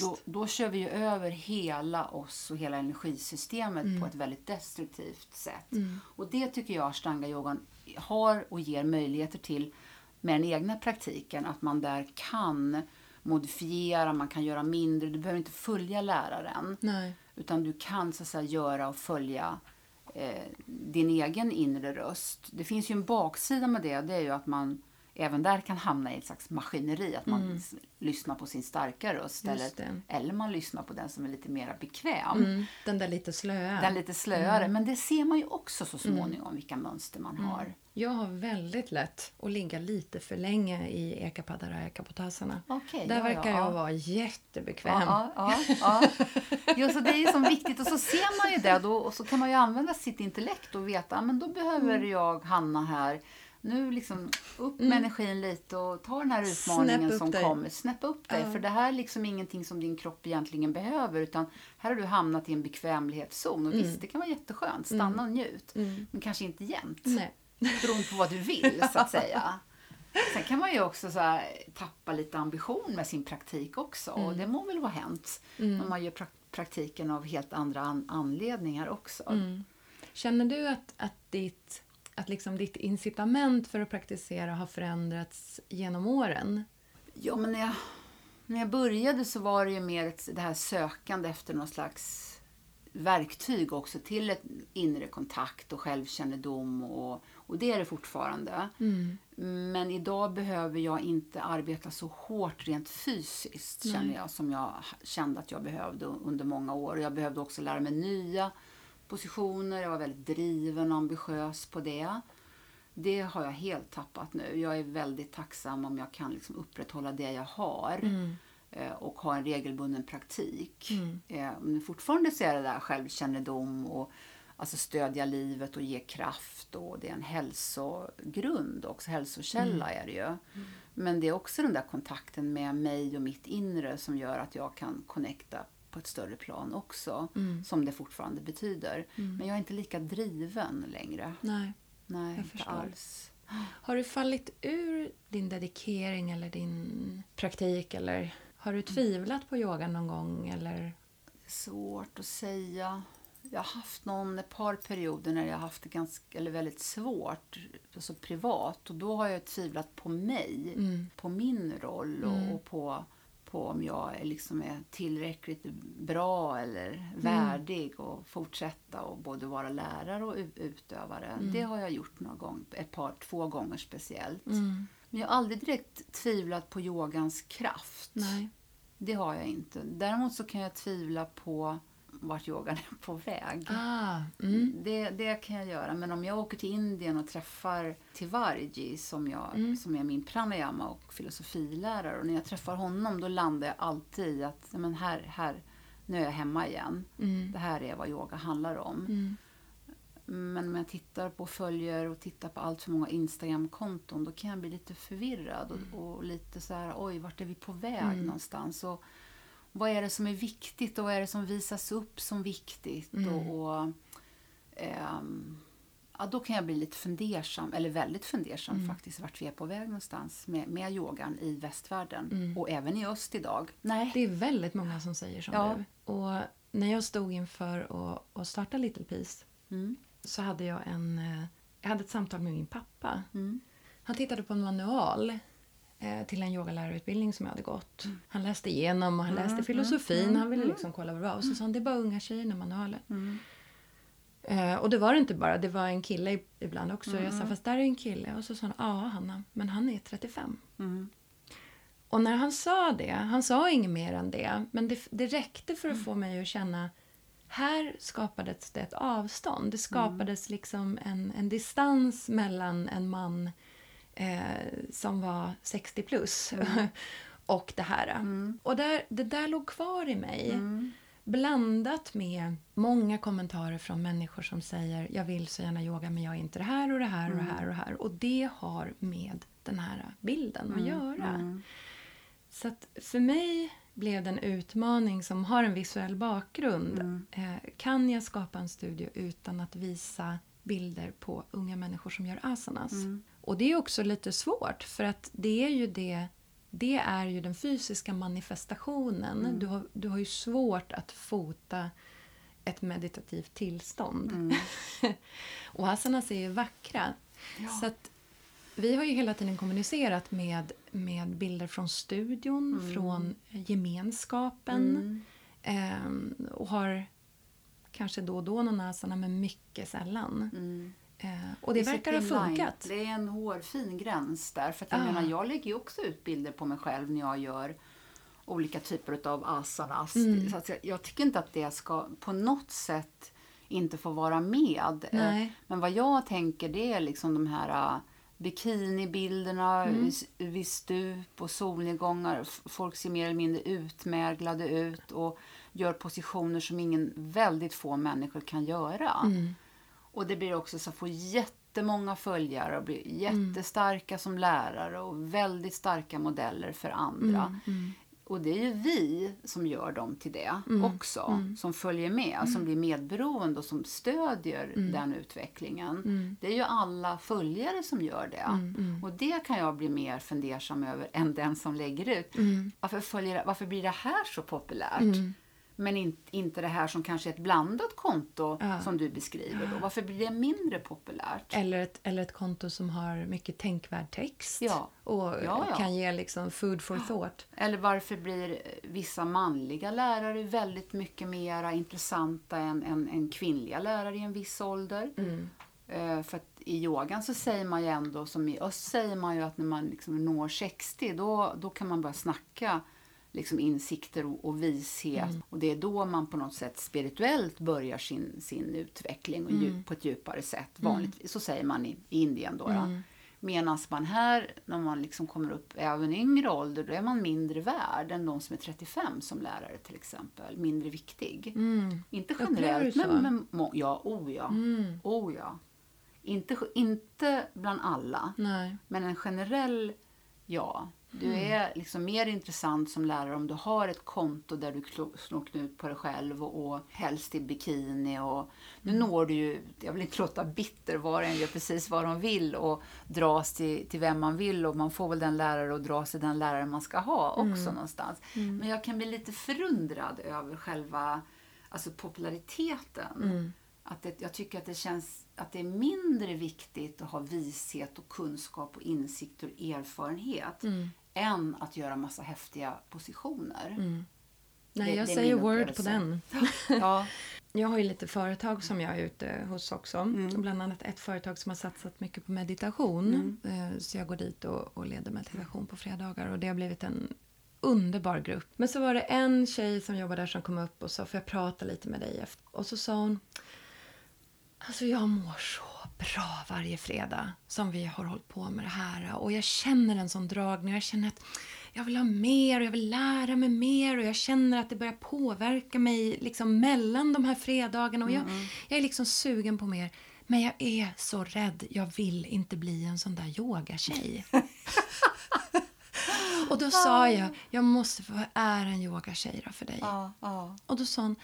Då, då kör vi ju över hela oss och hela energisystemet på ett väldigt destruktivt sätt. Mm. Och det tycker jag ashtanga-yogan har och ger möjligheter till med den egna praktiken. Att man där kan modifiera, man kan göra mindre. Du behöver inte följa läraren. Nej. Utan du kan så att säga, göra och följa eh, din egen inre röst. Det finns ju en baksida med det. Det är ju att man även där kan hamna i ett slags maskineri. Att man s- lyssnar på sin starka röst. Mm. Eller, eller man lyssnar på den som är lite mer bekväm. Mm. Den där lite slöa. Den lite slöare. Mm. Men det ser man ju också så småningom vilka mönster man har. Jag har väldigt lätt att ligga lite för länge i ekapadara ekapotasarna. Okej, Där ja, verkar ja, jag ja. vara jättebekväm. Ja, ja, ja, ja. Så det är ju som viktigt. Och så ser man ju det då, och så kan man ju använda sitt intellekt och veta men då behöver Mm. jag Hanna här. Nu liksom upp med energin lite och ta den här utmaningen som dig. kommer. Snäpp upp dig. Ja. För det här är liksom ingenting som din kropp egentligen behöver. Utan här har du hamnat i en bekvämlighetszon. Och visst, det kan vara jätteskönt. Stanna och njut. Mm. Men kanske inte jämt. Nej. Beroende på vad du vill, så att <laughs> säga. Sen kan man ju också så tappa lite ambition med sin praktik också. Mm. Och det må väl vara hänt. Men man gör pra- praktiken av helt andra an- anledningar också. Mm. Känner du att, att, ditt, att liksom ditt incitament för att praktisera har förändrats genom åren? Ja, men när jag, när jag började så var det ju mer det här sökande efter någon slags verktyg också till ett inre kontakt och självkännedom. Och, och det är det fortfarande. Men idag behöver jag inte arbeta så hårt rent fysiskt känner jag som jag kände att jag behövde under många år. Jag behövde också lära mig nya positioner. Jag var väldigt driven och ambitiös på det. Det har jag helt tappat nu. Jag är väldigt tacksam om jag kan liksom upprätthålla det jag har eh, och ha en regelbunden praktik. Eh, Men fortfarande så är det där självkännedom och alltså stödja livet och ge kraft och det är en hälsogrund också, hälsokälla är det ju. Men det är också den där kontakten med mig och mitt inre som gör att jag kan connecta på ett större plan också, som det fortfarande betyder. Men jag är inte lika driven längre. Nej. Nej, Jag inte förstår. alls. Har du fallit ur din dedikering eller din praktik? Eller har du tvivlat på yoga någon gång? Eller? Det är svårt att säga. Jag har haft någon, ett par perioder när jag har haft det ganska, eller väldigt svårt, alltså privat. Och då har jag tvivlat på mig, Mm. på min roll och, och på, på om jag är, liksom är tillräckligt bra eller värdig och fortsätta och både vara lärare och utövare. Det har jag gjort några gånger, ett par, två gånger speciellt. Mm. Men jag har aldrig direkt tvivlat på yogans kraft. Nej. Det har jag inte. Däremot så kan jag tvivla på vart yogan är på väg. Ah, mm. Det, det kan jag göra. Men om jag åker till Indien och träffar Tivarji som, jag, Mm. som är min pranayama och filosofilärare. Och när jag träffar honom då landar jag alltid i att men här, här, nu är jag hemma igen. Mm. Det här är vad yoga handlar om. Mm. Men om jag tittar på följer och tittar på allt för många Instagram-konton då kan jag bli lite förvirrad och, och lite så här, oj, vart är vi på väg någonstans? Och vad är det som är viktigt och vad är det som visas upp som viktigt? Och, och, ehm, ja, då kan jag bli lite fundersam, eller väldigt fundersam faktiskt, vart vi är på väg någonstans med, med yogan i västvärlden och även i öst idag. Nej. Det är väldigt många som säger som Ja. du. Och när jag stod inför att, att starta Little Peace Mm. så hade jag en... eh, Jag hade ett samtal med min pappa. Mm. Han tittade på en manual till en yogalärarutbildning som jag hade gått. Mm. Han läste igenom och han läste filosofin. Han ville liksom kolla vad det var. Och så sa han, det är bara unga tjejer i manualen. Mm. Eh, och det var det inte bara, det var en kille ibland också. Jag Mm. sa, fast där är en kille. Och så sa han, ja Hanna, men han är 35. Mm. Och när han sa det, han sa inget mer än det, men det, det räckte för att få mig att känna här skapades det ett avstånd. Det skapades liksom en, en distans mellan en man eh, som var 60 plus <laughs> och det här. Och där, det där låg kvar i mig. Blandat med många kommentarer från människor som säger jag vill så gärna yoga men jag är inte det här och det här och det här och det här. Och det har med den här bilden att göra. Så att för mig blev det en utmaning som har en visuell bakgrund. Eh, kan jag skapa en studio utan att visa bilder på unga människor som gör asanas? Och det är också lite svårt för att det är ju det det är ju den fysiska manifestationen. Du, har, du har ju svårt att fota ett meditativt tillstånd. <laughs> och asanas är ju vackra. Så att vi har ju hela tiden kommunicerat med, med bilder från studion, från gemenskapen. Ehm, och har kanske då och då någon asana, men mycket sällan. Eh, och det verkar ha funkat. Det är en hårfin gräns där. För att jag Ah. menar, jag lägger ju också ut bilder på mig själv när jag gör olika typer av asanas. Mm. Så att jag, jag tycker inte att det ska på något sätt inte få vara med. Eh, Nej. Men vad jag tänker det är liksom de här uh, bikinibilderna Mm. vid- stup och solnedgångar. Folk ser mer eller mindre utmärglade ut och gör positioner som ingen, väldigt få människor kan göra. Mm. Och det blir också så att få jättemånga följare och blir jättestarka som lärare och väldigt starka modeller för andra. Mm. Och det är ju vi som gör dem till det Mm. också. Som följer med, som blir medberoende och som stödjer den utvecklingen. Mm. Det är ju alla följare som gör det. Och det kan jag bli mer fundersam över än den som lägger ut. Mm. Varför, följer, varför blir det här så populärt? Men in, inte det här som kanske är ett blandat konto Ja. som du beskriver. Då. Varför blir det mindre populärt? Eller ett, eller ett konto som har mycket tänkvärd text Ja. och Ja, kan ge liksom food for thought. Eller varför blir vissa manliga lärare väldigt mycket mer intressanta än, än, än kvinnliga lärare i en viss ålder? Mm. Eh, för att i yogan så säger man ju ändå, som i öst säger man ju att när man liksom når 60 då, då kan man börja snacka liksom insikter och, och vishet. Mm. Och det är då man på något sätt spirituellt börjar sin, sin utveckling och Mm. djup, på ett djupare sätt. Vanligtvis, så säger man i, i Indien då. Mm. Medan man här, när man liksom kommer upp även i yngre ålder, då är man mindre värd än de som är 35 som lärare till exempel. Mindre viktig. Mm. Inte generellt, men, men må- ja, oh ja. Mm. Oh ja. Inte, inte bland alla, Nej. men en generell ja. Du Mm. är liksom mer intressant som lärare om du har ett konto där du slår knut på dig själv och, och helst i bikini. Och, nu Mm. når du ju, jag vill inte låta bitter, var och en gör precis vad de vill och dras till, till vem man vill och man får väl den lärare och dras till den lärare man ska ha också Mm. någonstans. Men jag kan bli lite förundrad över själva alltså populariteten. Mm. Att det, jag tycker att det känns att det är mindre viktigt att ha vishet och kunskap och insikt och erfarenhet Mm. Än att göra massa häftiga positioner. Mm. Nej, Det- jag det säger word på den. <laughs> Ja, Jag har ju lite företag som jag är ute hos också. Mm. Bland annat ett företag som har satsat mycket på meditation. Mm. Eh, Så jag går dit och, och leder meditation på fredagar och det har blivit en underbar grupp. Men så var det en tjej som jobbar där som kom upp och sa, får jag prata lite med dig? efter?" Och så sa hon, alltså jag mår så bra varje fredag som vi har hållit på med det här. Och jag känner en sån dragning. Jag känner att jag vill ha mer och jag vill lära mig mer. Och jag känner att det börjar påverka mig liksom mellan de här fredagarna. Och jag, jag är liksom sugen på mer. Men jag är så rädd. Jag vill inte bli en sån där yogatjej. <laughs> och då sa jag, jag måste få, är en yogatjej då för dig? ja, ja. Och då sa hon,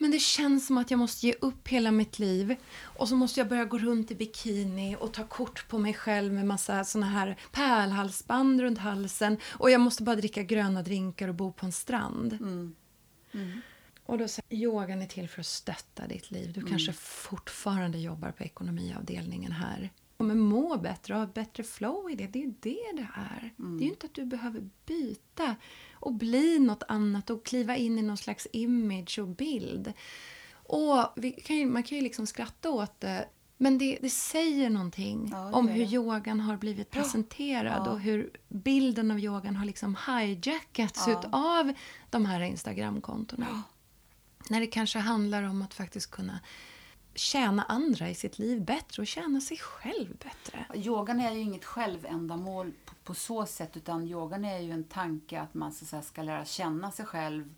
men det känns som att jag måste ge upp hela mitt liv och så måste jag börja gå runt i bikini och ta kort på mig själv med massa såna här pärlhalsband runt halsen och jag måste bara dricka gröna drinkar och bo på en strand. Mm. Och då jag, yogan är till för att stötta ditt liv. Du kanske fortfarande jobbar på ekonomiavdelningen här. Men må bättre och ha ett bättre flow i det. Det är det det är. Det är ju inte att du behöver byta och bli något annat och kliva in i någon slags image och bild. Och kan ju, man kan ju liksom skratta åt det. Men det, det säger någonting Ja, det om hur yogan har blivit presenterad Ja. och hur bilden av yogan har liksom hijackats Ja. utav de här Instagramkontona. När det kanske handlar om att faktiskt kunna tjäna andra i sitt liv bättre och tjäna sig själv bättre. Yogan är ju inget självändamål på, på så sätt utan yogan är ju en tanke att man så att säga, ska lära känna sig själv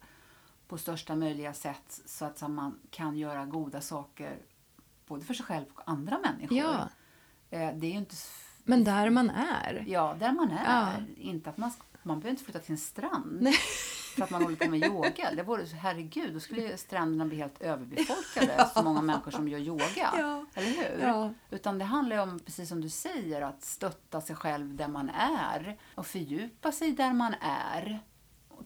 på största möjliga sätt så att så, man kan göra goda saker både för sig själv och andra människor. Ja. Eh, Det är inte Men där man är. Ja, där man är. Ja. Inte att man, man behöver inte flytta till en strand Nej. För att man håller på med yoga. Det vore, herregud, då skulle stränderna bli helt överbefolkade. Så många människor som gör yoga. Ja. Eller hur? Ja. Utan det handlar ju om, precis som du säger, att stötta sig själv där man är och fördjupa sig där man är.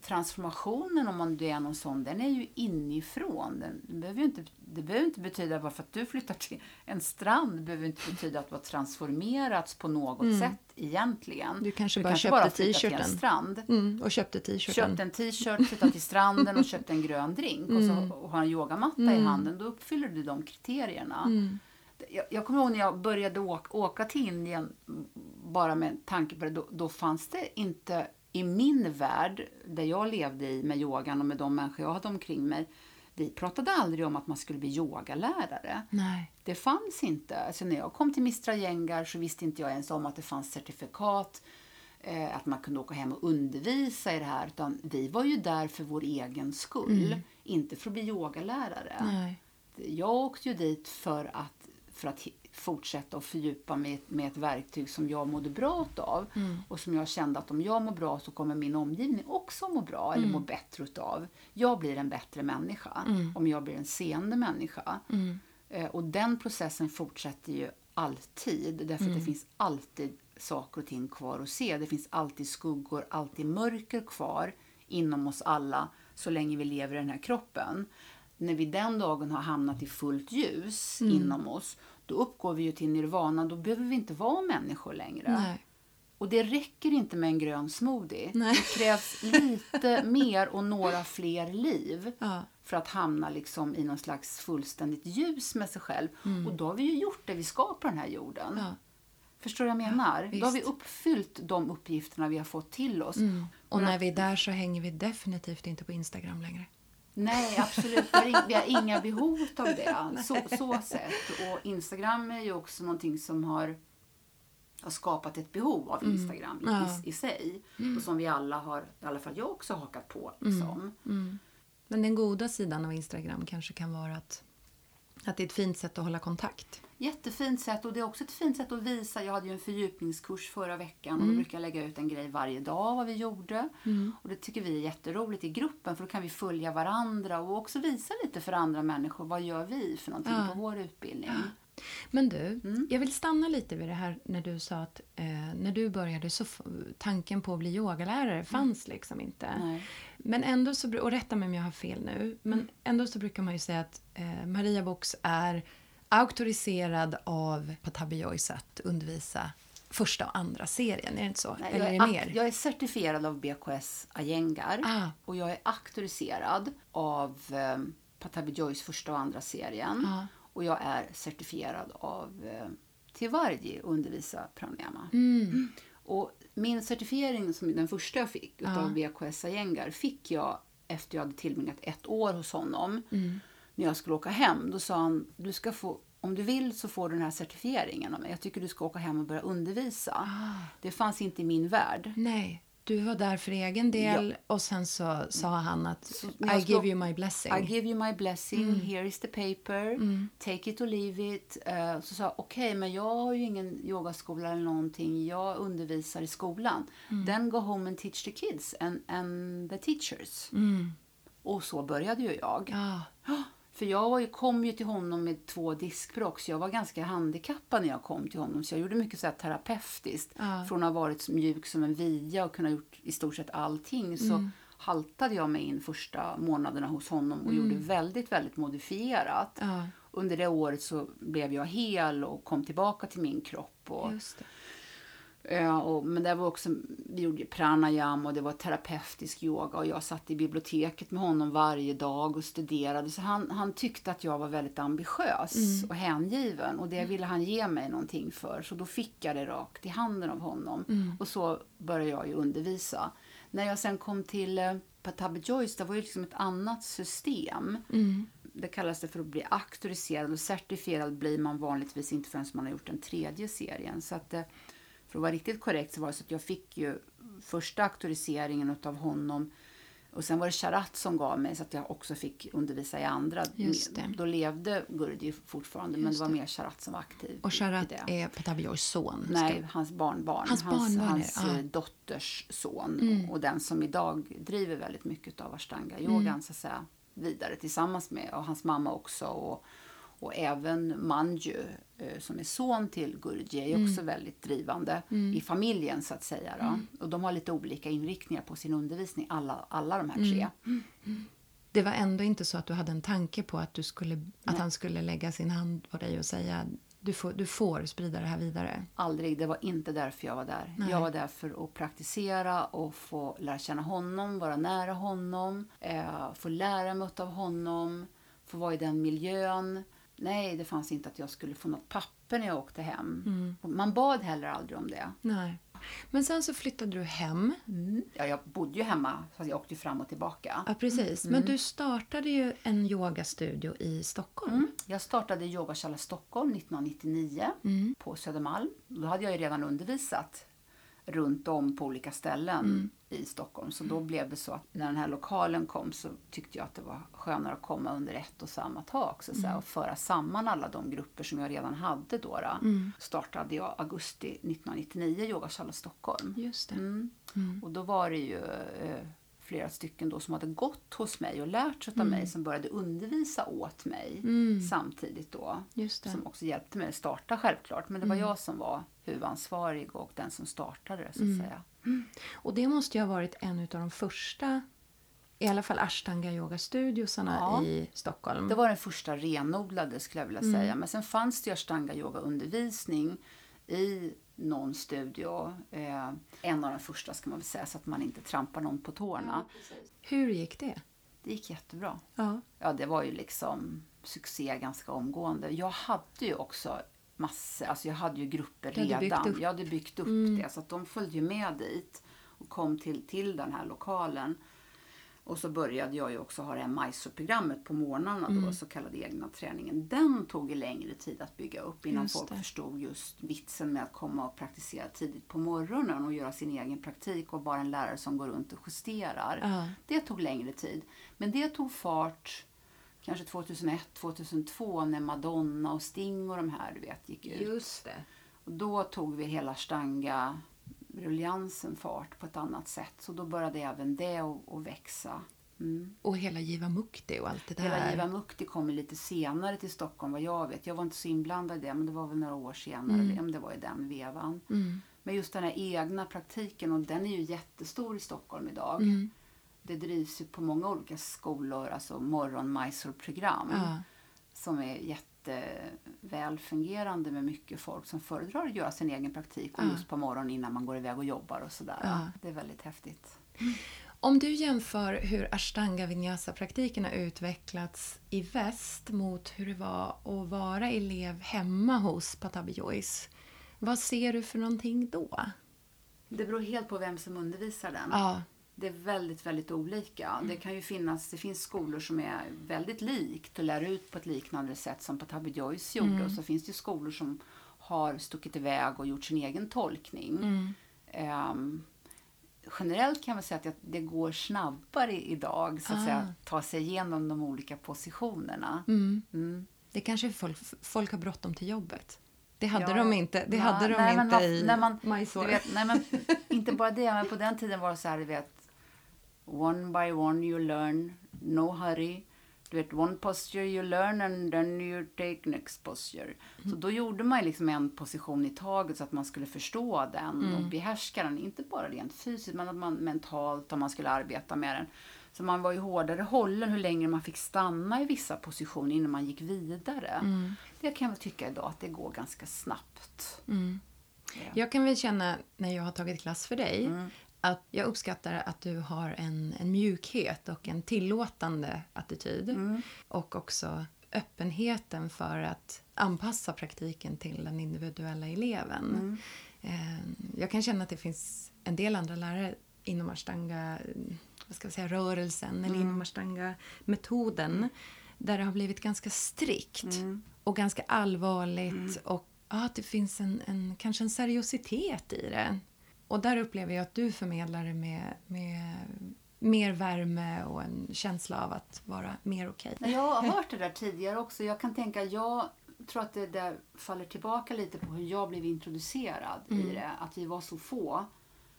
Transformationen, om man det är någon sån, den är ju inifrån. Den, behöver inte, det behöver inte betyda bara för att du flyttar till en strand, behöver inte betyda att du har transformerats på något sätt egentligen. Mm. Du kanske Du bara kanske köpte t-shirten. strand. Mm, och köpte t-shirten. Köpt en t-shirt, flyttat till stranden och köpt en grön drink och, så, och har en yogamatta i handen, då uppfyller du de kriterierna. Jag, jag kommer ihåg när jag började åka, åka till Indien, bara med tanke på det, då, då fanns det inte i min värld, där jag levde i med yogan och med de människor jag hade omkring mig, vi pratade aldrig om att man skulle bli yogalärare. Nej. Det fanns inte. Alltså när jag kom till Mistra Gängar så visste inte jag ens om att det fanns certifikat, eh, att man kunde åka hem och undervisa i det här. Utan vi var ju där för vår egen skull, inte för att bli yogalärare. Nej. Jag åkte ju dit för att, för att fortsätta och fördjupa mig med ett verktyg som jag mådde bra av. Och som jag kände att om jag mår bra så kommer min omgivning också må bra eller må bättre utav. Jag blir en bättre människa om jag blir en seende människa. Eh, Och den processen fortsätter ju alltid. Därför att det finns alltid saker och ting kvar att se. Det finns alltid skuggor, alltid mörker kvar inom oss alla så länge vi lever i den här kroppen. När vi den dagen har hamnat i fullt ljus inom oss, då uppgår vi ju till nirvana. Då behöver vi inte vara människor längre. Nej. Och det räcker inte med en grön smoothie. Nej. Det krävs <laughs> lite mer och några fler liv Ja. för att hamna liksom i någon slags fullständigt ljus med sig själv. Och då har vi ju gjort det vi ska på den här jorden. Mm. Ja. Förstår du vad jag menar? visst. då har vi uppfyllt de uppgifterna vi har fått till oss. Och när vi är där så hänger vi definitivt inte på Instagram längre. Nej, absolut. Vi har, inga behov av det. Så, så sett. Och Instagram är ju också någonting som har, har skapat ett behov av Instagram i, Ja. i, i sig. Och som vi alla har, i alla fall jag också, hakat på. Liksom. Men den goda sidan av Instagram kanske kan vara att, att det är ett fint sätt att hålla kontakt. Jättefint sätt och det är också ett fint sätt att visa. Jag hade ju en fördjupningskurs förra veckan och då brukar jag lägga ut en grej varje dag vad vi gjorde. Och det tycker vi är jätteroligt i gruppen för då kan vi följa varandra och också visa lite för andra människor. Vad gör vi för någonting Ja. på vår utbildning? Men du, jag vill stanna lite vid det här när du sa att eh, när du började så tanken på att bli yogalärare fanns liksom inte. Nej. Men ändå så, och rätta mig om jag har fel nu, men ändå så brukar man ju säga att eh, Maria Box är auktoriserad av Patabi Joyce att undervisa första och andra serien, är det inte så? Nej, Eller jag, är är mer? jag är certifierad av BKS Ayengar Ah. och jag är auktoriserad av eh, Patabi Joys första och andra serien. Ah. Och jag är certifierad av eh, Tivarji och undervisa pranayama. Mm. Och min certifiering, som den första jag fick Ja. utav BKS Ayengar, fick jag efter jag hade tillbringat ett år hos honom. Mm. När jag skulle åka hem, då sa han, du ska få, om du vill så får du den här certifieringen av mig. Jag tycker du ska åka hem och börja undervisa. Ah. Det fanns inte i min värld. Nej, du var där för egen del och sen så sa han att Så I give you my blessing. I give you my blessing, Mm. here is the paper, take it or leave it. Eh, så sa jag, okej, men jag har ju ingen yogaskola eller någonting. Jag undervisar i skolan. Mm. Then go home and teach the kids and, and the teachers. Mm. Och så började ju jag. Ja, För jag kom ju till honom med två diskbråck, så jag var ganska handikappad när jag kom till honom. Så jag gjorde mycket så här terapeutiskt. Ja. Från att ha varit mjuk som en via och kunna gjort i stort sett allting så Mm. haltade jag mig in första månaderna hos honom och gjorde väldigt, väldigt modifierat. ja Under det året så blev jag hel och kom tillbaka till min kropp. Och. Ja, och, men det var också, vi gjorde ju pranayama och det var terapeutisk yoga och jag satt i biblioteket med honom varje dag och studerade. Så han, han tyckte att jag var väldigt ambitiös och hängiven och det ville han ge mig någonting för. Så då fick jag det rakt i handen av honom och så började jag ju undervisa. När jag sen kom till eh, Patabi Joyce, det var ju liksom ett annat system. Mm. Det kallas det för att bli auktoriserad och certifierad blir man vanligtvis inte förrän man har gjort den tredje serien. Så att, eh, för att vara riktigt korrekt så var det så att jag fick ju första auktoriseringen av honom och sen var det Charat som gav mig så att jag också fick undervisa i andra. Då levde Gurdjieff fortfarande men Just det var mer Charat som var aktiv. Och det. är Patabi Joys son. Nej, hans barnbarn. Hans barnbarn är- hans ja. eh, dotters son. Mm. Och den som idag driver väldigt mycket av ashtanga-yogan Mm. så att säga, vidare tillsammans med och hans mamma också. Och, och även Manju eh, som är son till Gurji är också Mm. väldigt drivande i familjen så att säga. Då. Och de har lite olika inriktningar på sin undervisning, alla, alla de här tre. Mm. Det var ändå inte så att du hade en tanke på att, du skulle, att han skulle lägga sin hand på dig och säga du får, du får sprida det här vidare. Aldrig, det var inte därför jag var där. Nej. Jag var där för att praktisera och få lära känna honom, vara nära honom, eh, få lära mig av honom, få vara i den miljön. Nej, det fanns inte att jag skulle få något papper när jag åkte hem. Mm. Man bad heller aldrig om det. Nej. Men sen så flyttade du hem. Ja, jag bodde ju hemma, så jag åkte ju fram och tillbaka. Ja, precis. Men du startade ju en yogastudio i Stockholm. Mm. Jag startade Yogakälla Stockholm 1999 Mm. på Södermalm. Då hade jag ju redan undervisat runt om på olika ställen Mm. i Stockholm. Så då blev det så att när den här lokalen kom så tyckte jag att det var skönare att komma under ett och samma tak så Mm. säga, och föra samman alla de grupper som jag redan hade då. då. Mm. Startade jag augusti 1999 Yogakälla Stockholm. Just det. Mm. Mm. Och då var det ju eh, flera stycken då som hade gått hos mig och lärt sig av Mm. mig som började undervisa åt mig Mm. samtidigt då. Som också hjälpte mig att starta självklart. Men det var Mm. jag som var huvudansvarig och den som startade det så att Mm. säga. Och det måste ju ha varit en av de första, i alla fall ashtanga yogastudiosarna Ja. i Stockholm. Det var den första renodlade skulle jag vilja Mm. säga. Men sen fanns det ju ashtanga yoga undervisning i någon studio. Eh, en av de första ska man väl säga så att man inte trampar någon på tårna. Hur gick det? Det gick jättebra. Ja. Ja, det var ju liksom succé ganska omgående. Jag hade ju också massor, alltså jag hade ju grupper hade redan. Jag hade byggt upp Mm. det så att de följde ju med dit och kom till, till den här lokalen. Och så började jag ju också ha det här Mysore-programmet på morgnarna Mm. då, så kallade egna träningen. Den tog ju längre tid att bygga upp innan Just folk det. förstod just vitsen med att komma och praktisera tidigt på morgonen och göra sin egen praktik och bara en lärare som går runt och justerar. Ja. Det tog längre tid. Men det tog fart kanske 2001, 2002 när Madonna och Sting och de här du vet gick ut. Just det. Och då tog vi hela stanga ruljansen fart på ett annat sätt. Så då började även det att, växa. Mm. Och hela Jiva Mukti och allt det där. Hela Jiva Mukti kom lite senare till Stockholm vad jag vet. Jag var inte så inblandad i det men det var väl några år senare. Mm. Det var i den vevan. Mm. Men just den här egna praktiken och den är ju jättestor i Stockholm idag. Mm. Det drivs ju på många olika skolor, alltså morgon program Ja. som är jätteväl fungerande med mycket folk som föredrar att göra sin egen praktik och Ja. just på morgonen innan man går iväg och jobbar och sådär. Ja. Det är väldigt häftigt. Om du jämför hur ashtanga vinyasa-praktiken har utvecklats i väst mot hur det var att vara elev hemma hos Patabi Joyce. Vad ser du för någonting då? Det beror helt på vem som undervisar den. Ja. Det är väldigt, väldigt olika. Det kan ju finnas, det finns skolor som är väldigt likt och lär ut på ett liknande sätt som Patabi Joyce gjorde. Mm. Och så finns det ju skolor som har stuckit iväg och gjort sin egen tolkning. Mm. Ehm, generellt kan man säga att det- går snabbare idag så att Ah. säga, ta sig igenom de olika positionerna. Mm. Mm. Det kanske folk, folk har bråttom till jobbet. Det hade Ja. de inte, det Ja, hade de nej, inte vad- i man- Mysore. Vet, nej men inte bara det, men på den tiden var det så här, du vet. One by one you learn, no hurry. Du vet, one posture you learn and then you take next posture. Så Mm. då gjorde man liksom en position i taget så att man skulle förstå den Mm. och behärska den. Inte bara rent fysiskt, men att man mentalt om man skulle arbeta med den. Så man var ju hårdare hållen hur länge man fick stanna i vissa positioner innan man gick vidare. Mm. Det kan jag tycka idag att det går ganska snabbt. Mm. Ja. Jag kan väl känna när jag har tagit klass för dig Mm. Att jag uppskattar att du har en, en mjukhet och en tillåtande attityd. Mm. Och också öppenheten för att anpassa praktiken till den individuella eleven. Mm. Eh, Jag kan känna att det finns en del andra lärare inom ashtanga, vad ska vi säga, rörelsen eller Mm. inom ashtanga-metoden där det har blivit ganska strikt Mm. och ganska allvarligt och ja, att det finns en, en, kanske en seriositet i det. Och där upplever jag att du förmedlar det med, med mer värme och en känsla av att vara mer okej. Nej, Jag har hört det där tidigare också. Jag kan tänka, jag tror att det där faller tillbaka lite på hur jag blev introducerad Mm. i det. Att vi var så få.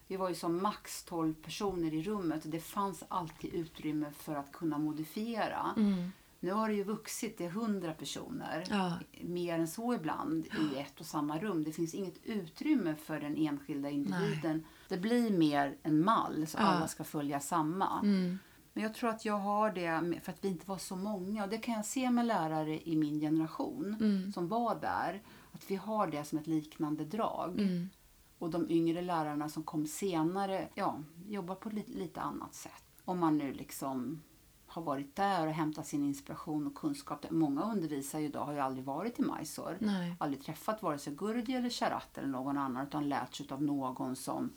Vi var ju som max 12 personer i rummet och det fanns alltid utrymme för att kunna modifiera. Mm. Nu har det ju vuxit, är 100 personer. Ja. Mer än så ibland i ett och samma rum. Det finns inget utrymme för den enskilda individen. Det blir mer en mall så Ja. alla ska följa samma. Mm. Men jag tror att jag har det för att vi inte var så många. Och det kan jag se med lärare i min generation Mm. som var där. Att vi har det som ett liknande drag. Mm. Och de yngre lärarna som kom senare ja, jobbar på lite, lite annat sätt. Om man nu liksom har varit där och hämtat sin inspiration och kunskap. Många undervisare idag har ju aldrig varit i Mysore. Nej. Aldrig träffat vare sig Gurdjieff eller Charat eller någon annan utan lärt sig av någon som,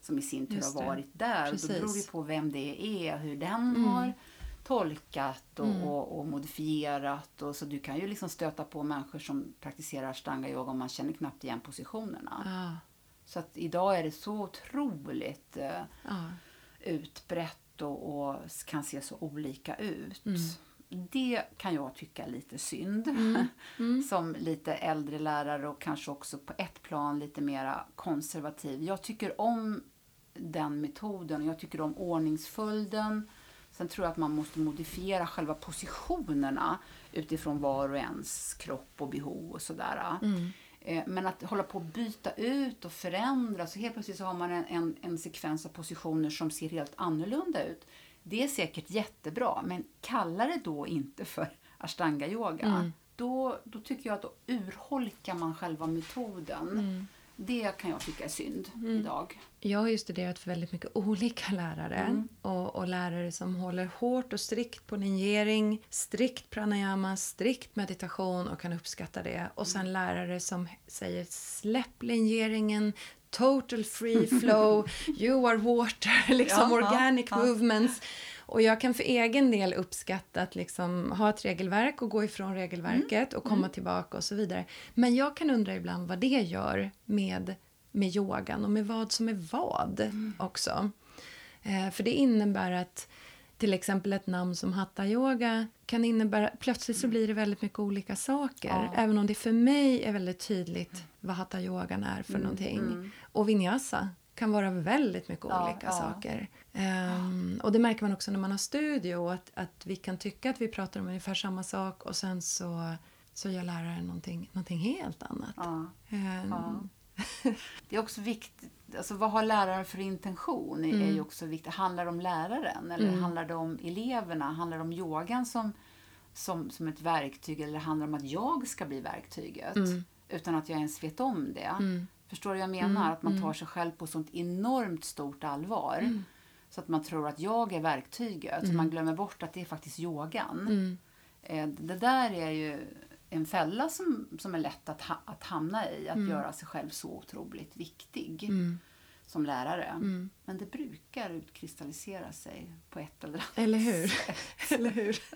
som i sin tur har varit där. Och då beror det på vem det är, hur den Mm. har tolkat och, Mm. och, och modifierat. Och så du kan ju liksom stöta på människor som praktiserar ashtanga yoga och man känner knappt igen positionerna. Ja. Så att idag är det så otroligt eh, Ja. Och, och kan se så olika ut. Mm. Det kan jag tycka är lite synd. <laughs> Mm. Som lite äldre lärare och kanske också på ett plan lite mera konservativ. Jag tycker om den metoden och jag tycker om ordningsföljden. Sen tror jag att man måste modifiera själva positionerna utifrån var och ens kropp och behov och sådär. Mm. Eh, Men att hålla på att byta ut och förändra, så helt plötsligt så har man en, en, en sekvens av positioner som ser helt annorlunda ut. Det är säkert jättebra, men kalla det då inte för ashtanga-yoga. Mm. Då, då tycker jag att då urholkar man själva metoden. Mm. Det kan jag tycka är synd idag. Jag har ju studerat för väldigt mycket olika lärare Mm. och, och lärare som håller hårt och strikt på linjering, strikt pranayama, strikt meditation och kan uppskatta det. Och sen lärare som säger släpp linjeringen, total free flow, <laughs> you are water, <laughs> liksom Ja, organic ja. movements. Och jag kan för egen del uppskatta att liksom ha ett regelverk och gå ifrån regelverket och komma tillbaka och så vidare. Men jag kan undra ibland vad det gör med, med yogan och med vad som är vad också. Eh, för det innebär att till exempel ett namn som hatta yoga kan innebära, plötsligt så blir det väldigt mycket olika saker. Ja. Även om det för mig är väldigt tydligt vad hatta yogan är för någonting. Och vinyasa kan vara väldigt mycket Ja, olika ja. saker. Ehm, och det märker man också när man har studio, att, att vi kan tycka att vi pratar om ungefär samma sak och sen så, så gör läraren någonting, någonting helt annat. Ja. <laughs> Det är också viktigt, alltså vad har läraren för intention? är- är ju också viktigt. Handlar det om läraren eller Mm. handlar det om eleverna? Handlar det om yogan som, som, som ett verktyg eller handlar det om att jag ska bli verktyget? Mm. Utan att jag ens vet om det. Mm. Förstår du vad jag menar? Att man tar sig själv på sånt enormt stort allvar. Mm. Så att man tror att jag är verktyget. Så man glömmer bort att det är faktiskt yogan. Mm. Eh, Det där är ju en fälla som, som är lätt att, ha, att hamna i. Att göra sig själv så otroligt viktig Mm. som lärare. Mm. Men det brukar utkristallisera sig på ett eller annat Eller hur? Eller hur? <laughs>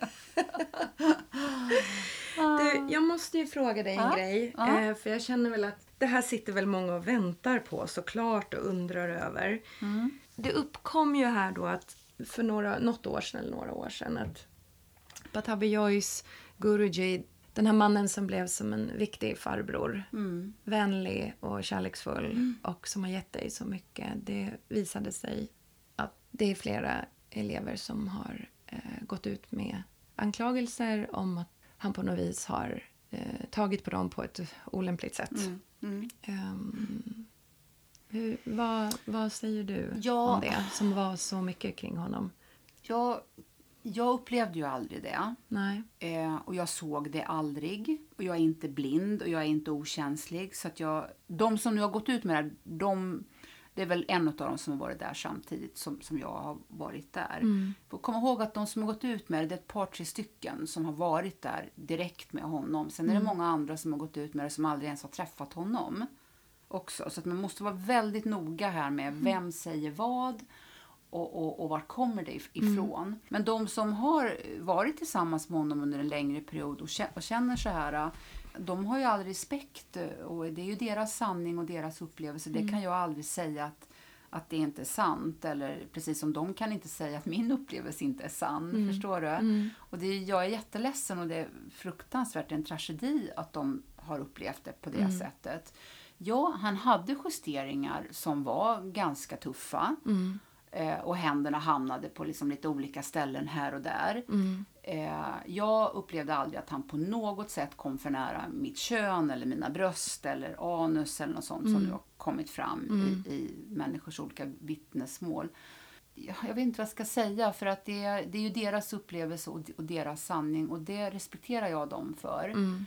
du, jag måste ju fråga dig en Ja, grej. ja. Eh, för jag känner väl att det här sitter väl många och väntar på såklart och undrar över. Mm. Det uppkom ju här då att för några, något år sedan eller några år sedan att Patabi Joyce Guruji, den här mannen som blev som en viktig farbror, Mm. vänlig och kärleksfull och som har gett dig så mycket. Det visade sig att det är flera elever som har eh, gått ut med anklagelser om att han på något vis har eh, tagit på dem på ett olämpligt sätt. Mm. Mm. Ehm, hur, vad, vad säger du Ja. om det som var så mycket kring honom? Jag, jag upplevde ju aldrig det. Eh, och jag såg det aldrig. Och jag är inte blind och jag är inte okänslig. Så att jag, de som nu har gått ut med det här, de, det är väl en av dem som har varit där samtidigt som, som jag har varit där. Mm. Får komma ihåg att de som har gått ut med det, det är ett par, tre stycken som har varit där direkt med honom. Sen är det många andra som har gått ut med det som aldrig ens har träffat honom. Också. Så att man måste vara väldigt noga här med vem säger vad och, och, och var kommer det if- ifrån. Men de som har varit tillsammans med honom under en längre period och kä- och känner så här, de har ju all respekt och det är ju deras sanning och deras upplevelse. Det kan jag aldrig säga att, att det inte är sant. Eller precis som de kan inte säga att min upplevelse inte är sann. Förstår du? Mm. Och det, jag är jätteledsen och det är fruktansvärt en tragedi att de har upplevt det på det sättet. Ja, han hade justeringar som var ganska tuffa. Mm. Eh, och händerna hamnade på liksom lite olika ställen här och där. Mm. Eh, jag upplevde aldrig att han på något sätt kom för nära mitt kön eller mina bröst eller anus eller något sånt som nu har kommit fram i, i människors olika vittnesmål. Jag jag vet inte vad jag ska säga för att det, det är ju deras upplevelse och, och deras sanning och det respekterar jag dem för. Mm.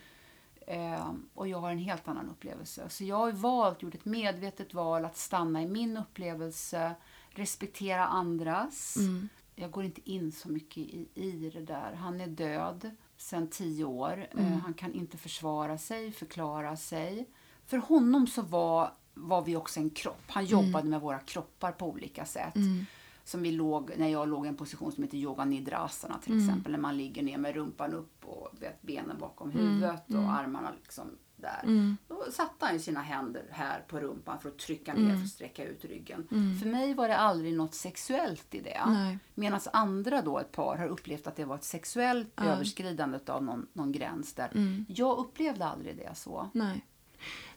Eh, och jag har en helt annan upplevelse. Så jag har valt, gjort ett medvetet val att stanna i min upplevelse, respektera andras. Mm. jag går inte in så mycket i, i det där. Han är död sedan tio år. Mm. han kan inte försvara sig, förklara sig. För honom så var, var vi också en kropp. Han mm. jobbade mm. med våra kroppar på olika sätt. Mm. Som vi låg, när jag låg i en position som heter yoga nidrasana till mm. exempel. När man ligger ner med rumpan upp och vet, benen bakom huvudet och armarna liksom där. Mm. Då satte han sina händer här på rumpan för att trycka ner mm. för att sträcka ut ryggen. Mm. För mig var det aldrig något sexuellt i det. Medan andra då, ett par, har upplevt att det var ett sexuellt ja. överskridande av någon, någon gräns där. Mm. Jag upplevde aldrig det så. Nej.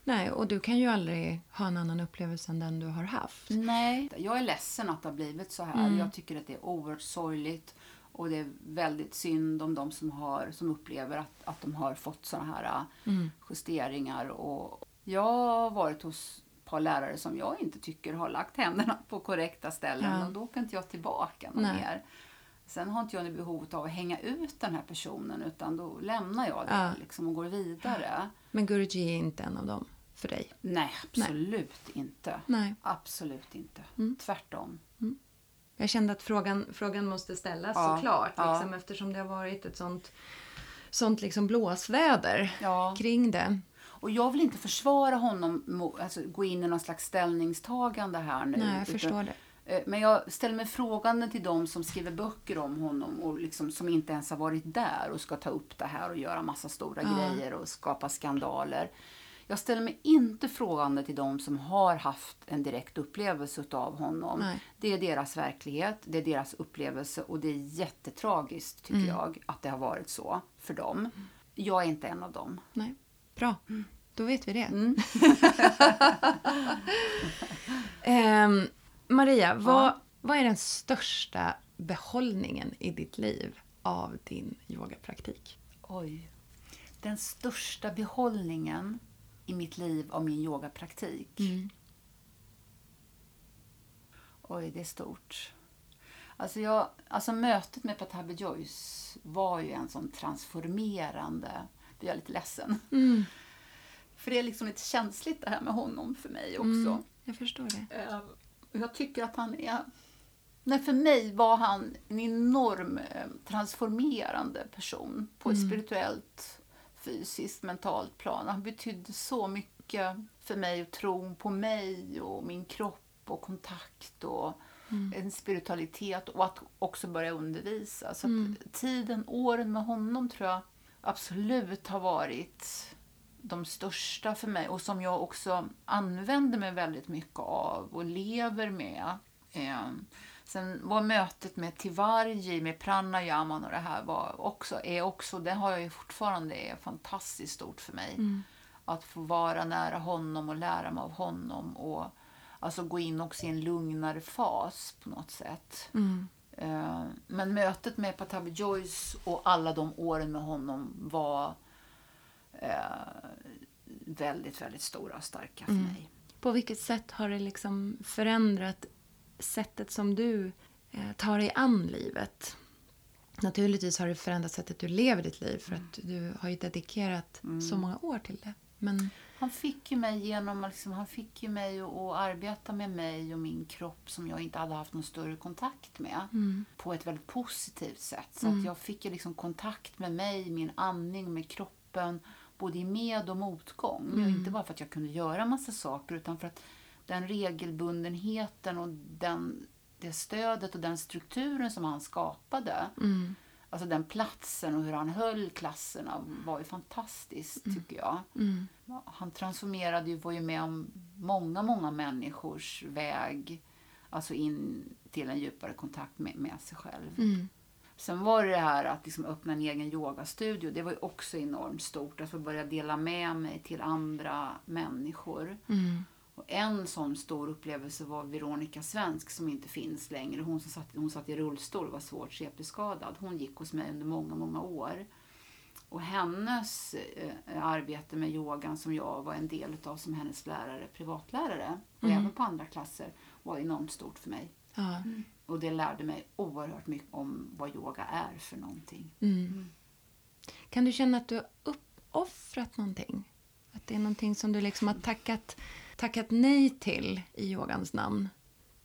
Nej, och du kan ju aldrig ha en annan upplevelse än den du har haft. Nej, jag är ledsen att det har blivit så här. Mm. Jag tycker att det är oerhört sorgligt. Och det är väldigt synd om de som, har, som upplever att, att de har fått sådana här mm. justeringar. Och jag har varit hos ett par lärare som jag inte tycker har lagt händerna på korrekta ställen. Ja. Och då åker inte jag tillbaka någon mer. Sen har inte jag något behov av att hänga ut den här personen utan då lämnar jag det ja. liksom, och går vidare. Men Guruji är inte en av dem för dig? Nej, absolut Nej. inte. Nej. Absolut inte. Mm. Tvärtom. Mm. Jag kände att frågan, frågan måste ställas ja, såklart. Liksom, Eftersom det har varit ett sånt, sånt liksom blåsväder ja. kring det. Och jag vill inte försvara honom, alltså gå in i någon slags ställningstagande här nu. Nej, jag förstår det. Eh, men jag ställer mig frågande till de som skriver böcker om honom och liksom, som inte ens har varit där och ska ta upp det här och göra massa stora ja. grejer och skapa skandaler. Jag ställer mig inte frågande till de som har haft en direkt upplevelse av honom. Nej. Det är deras verklighet, det är deras upplevelse och det är jättetragiskt tycker mm. jag att det har varit så för dem. Jag är inte en av dem. Nej. Bra, mm. då vet vi det. Mm. um, <laughs> Maria, vad, ja. vad är den största behållningen i ditt liv av din yogapraktik? Oj. Den största behållningen i mitt liv av min yogapraktik. Mm. Oj, det är stort. Alltså, jag, alltså mötet med Patabi Joyce var ju en sån transformerande... Jag är lite ledsen. Mm. För det är liksom lite känsligt det här med honom för mig också. Mm, jag förstår det. Uh, jag tycker att han är... Nej, för mig var han en enorm eh, transformerande person på ett mm. spirituellt fysiskt, mentalt plan. Han betydde så mycket för mig och tron på mig och min kropp och kontakt och mm. en spiritualitet och att också börja undervisa. Så mm. tiden, åren med honom tror jag absolut har varit de största för mig och som jag också använder mig väldigt mycket av och lever med. Sen var mötet med Tivarji, med pranayaman och det här var också, är också, det har jag ju fortfarande är fantastiskt stort för mig. Mm. Att få vara nära honom och lära mig av honom och alltså gå in också i en lugnare fas på något sätt. Mm. Eh, men mötet med Patabi Joyce och alla de åren med honom var eh, väldigt, väldigt stora och starka för mm. mig. På vilket sätt har det liksom förändrat sättet som du eh, tar dig an livet. Naturligtvis har det förändrat sättet du lever ditt liv för att du har ju dedikerat mm. så många år till det. Men... Han fick ju mig genom liksom, han fick ju mig att, att arbeta med mig och min kropp som jag inte hade haft någon större kontakt med mm. på ett väldigt positivt sätt. Så mm. att jag fick ju liksom kontakt med mig, min andning, med kroppen både i med och motgång. Mm. Inte bara för att jag kunde göra massa saker utan för att den regelbundenheten och den, det stödet och den strukturen som han skapade. Mm. Alltså den platsen och hur han höll klasserna var ju fantastiskt mm. tycker jag. Mm. Han transformerade ju, var ju med om många, många människors väg alltså in till en djupare kontakt med, med sig själv. Mm. Sen var det det här att liksom öppna en egen yogastudio. Det var ju också enormt stort. Att få börja dela med mig till andra människor. Mm. Och en sån stor upplevelse var Veronica Svensk som inte finns längre. Hon, som satt, hon satt i rullstol och var svårt CP-skadad. Hon gick hos mig under många, många år. Och hennes eh, arbete med yogan som jag var en del av som hennes lärare, privatlärare och mm. även på andra klasser var enormt stort för mig. Mm. Och det lärde mig oerhört mycket om vad yoga är för någonting. Mm. mm. Kan du känna att du har uppoffrat någonting? Att det är någonting som du liksom har tackat tackat nej till i yogans namn?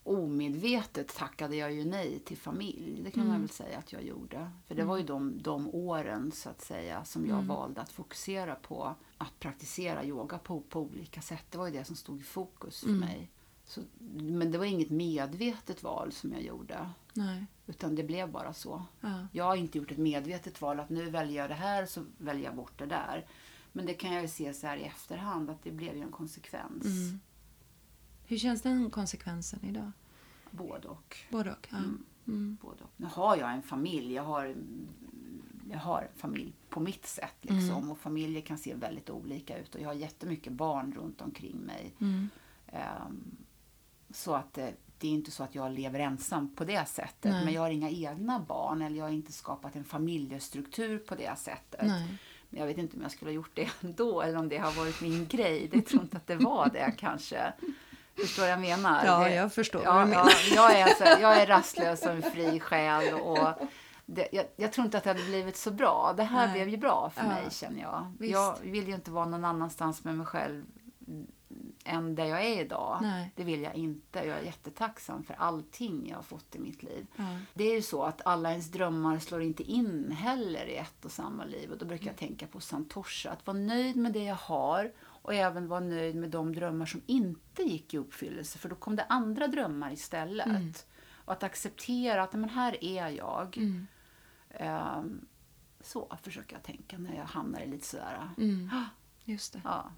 omedvetet tackade jag ju nej till familj. Det kan Mm. man väl säga att jag gjorde. För det var ju de, de åren så att säga som jag Mm. valde att fokusera på att praktisera yoga på, på olika sätt. Det var ju det som stod i fokus för Mm. mig. Så, men det var inget medvetet val som jag gjorde. Nej. Utan det blev bara så. Ja. Jag har inte gjort ett medvetet val att nu väljer jag det här så väljer jag bort det där. Men det kan jag ju se så här i efterhand att det blev ju en konsekvens. Mm. Hur känns den konsekvensen idag? Både och. Både och? Ja. Mm. Mm. Både och. Nu har jag en familj. Jag har, jag har en familj på mitt sätt. Liksom. Mm. Och familjer kan se väldigt olika ut. Och jag har jättemycket barn runt omkring mig. Ehm, så att det, det är inte så att jag lever ensam på det sättet. Nej. Men jag har inga egna barn. Eller jag har inte skapat en familjestruktur på det sättet. Nej. Men jag vet inte om jag skulle ha gjort det <laughs> ändå. Eller om det har varit min grej. Det tror inte att det var det <laughs> kanske. Förstår vad jag menar? Ja, jag förstår Ja, vad du menar. ja, <laughs> jag, är alltså, jag är rastlös och en fri själ. Och det, jag, jag tror inte att det hade blivit så bra. Det här Nej. blev ju bra för Ja, mig känner jag. visst. Jag vill ju inte vara någon annanstans med mig själv än där jag är idag. Nej. Det vill jag inte. Jag är jättetacksam för allting jag har fått i mitt liv. Ja. Det är ju så att alla ens drömmar slår inte in heller i ett och samma liv. Och då brukar jag tänka på Santosha. Att vara nöjd med det jag har och även vara nöjd med de drömmar som inte gick i uppfyllelse. För då kom det andra drömmar istället. Mm. Och att acceptera att men här är jag. Mm. Ehm, så försöker jag tänka när jag hamnar i lite sådär... Mm. Just det. Ja,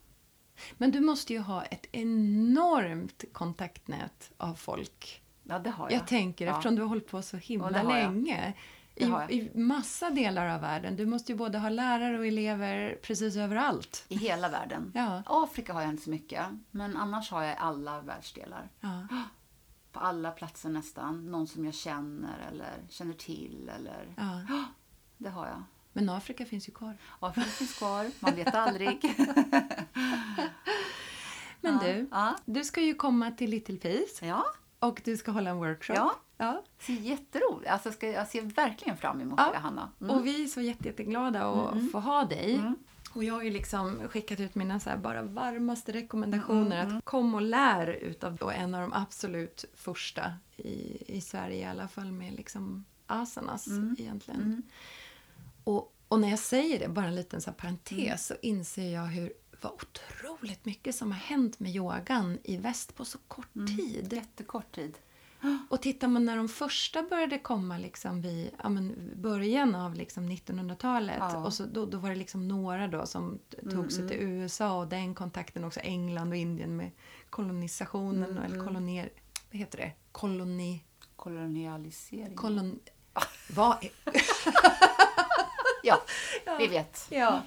Men du måste ju ha ett enormt kontaktnät av folk. ja det har jag. Jag tänker, Ja. eftersom du har hållit på så Ja, himla jag. länge. I, I massa delar av världen. Du måste ju både ha lärare och elever precis överallt. I hela världen. Ja. Afrika har jag inte så mycket. Men annars har jag alla världsdelar. Ja. <gasps> På alla platser nästan. Någon som jag känner eller känner till. Eller... ja. <gasps> Det har jag. Men Afrika finns ju kvar. Afrika finns kvar. Man vet aldrig. <laughs> Men du, Ja. du ska ju komma till Little Peace ja. och du ska hålla en workshop. Ja. ja. Ser jätteroligt. Alltså, ska, jag ser verkligen fram emot Ja. det, Hanna. Mm. Och vi är så jätte, jätteglada att Mm. få ha dig. Mm. Och jag har ju liksom skickat ut mina så bara varmaste rekommendationer Mm, att kom och lär utav och en av de absolut första i, i Sverige i alla fall med liksom asanas Mm. egentligen. Mm. Och, och när jag säger det, bara en liten så parentes, så inser jag hur vad otroligt mycket som har hänt med yogan i väst på så kort Mm. tid. Jättekort tid. Och tittar man när de första började komma liksom vid ja, men början av liksom 1900-talet Ja. och så, då, då var det liksom några då som tog Mm, sig mm. till USA och den kontakten också England och Indien med kolonisationen Mm, eller mm. kolonier... Vad heter det? Koloni... Kolonialisering. Kolon... Vad är... <laughs> <laughs> ja, vi vet. Ja.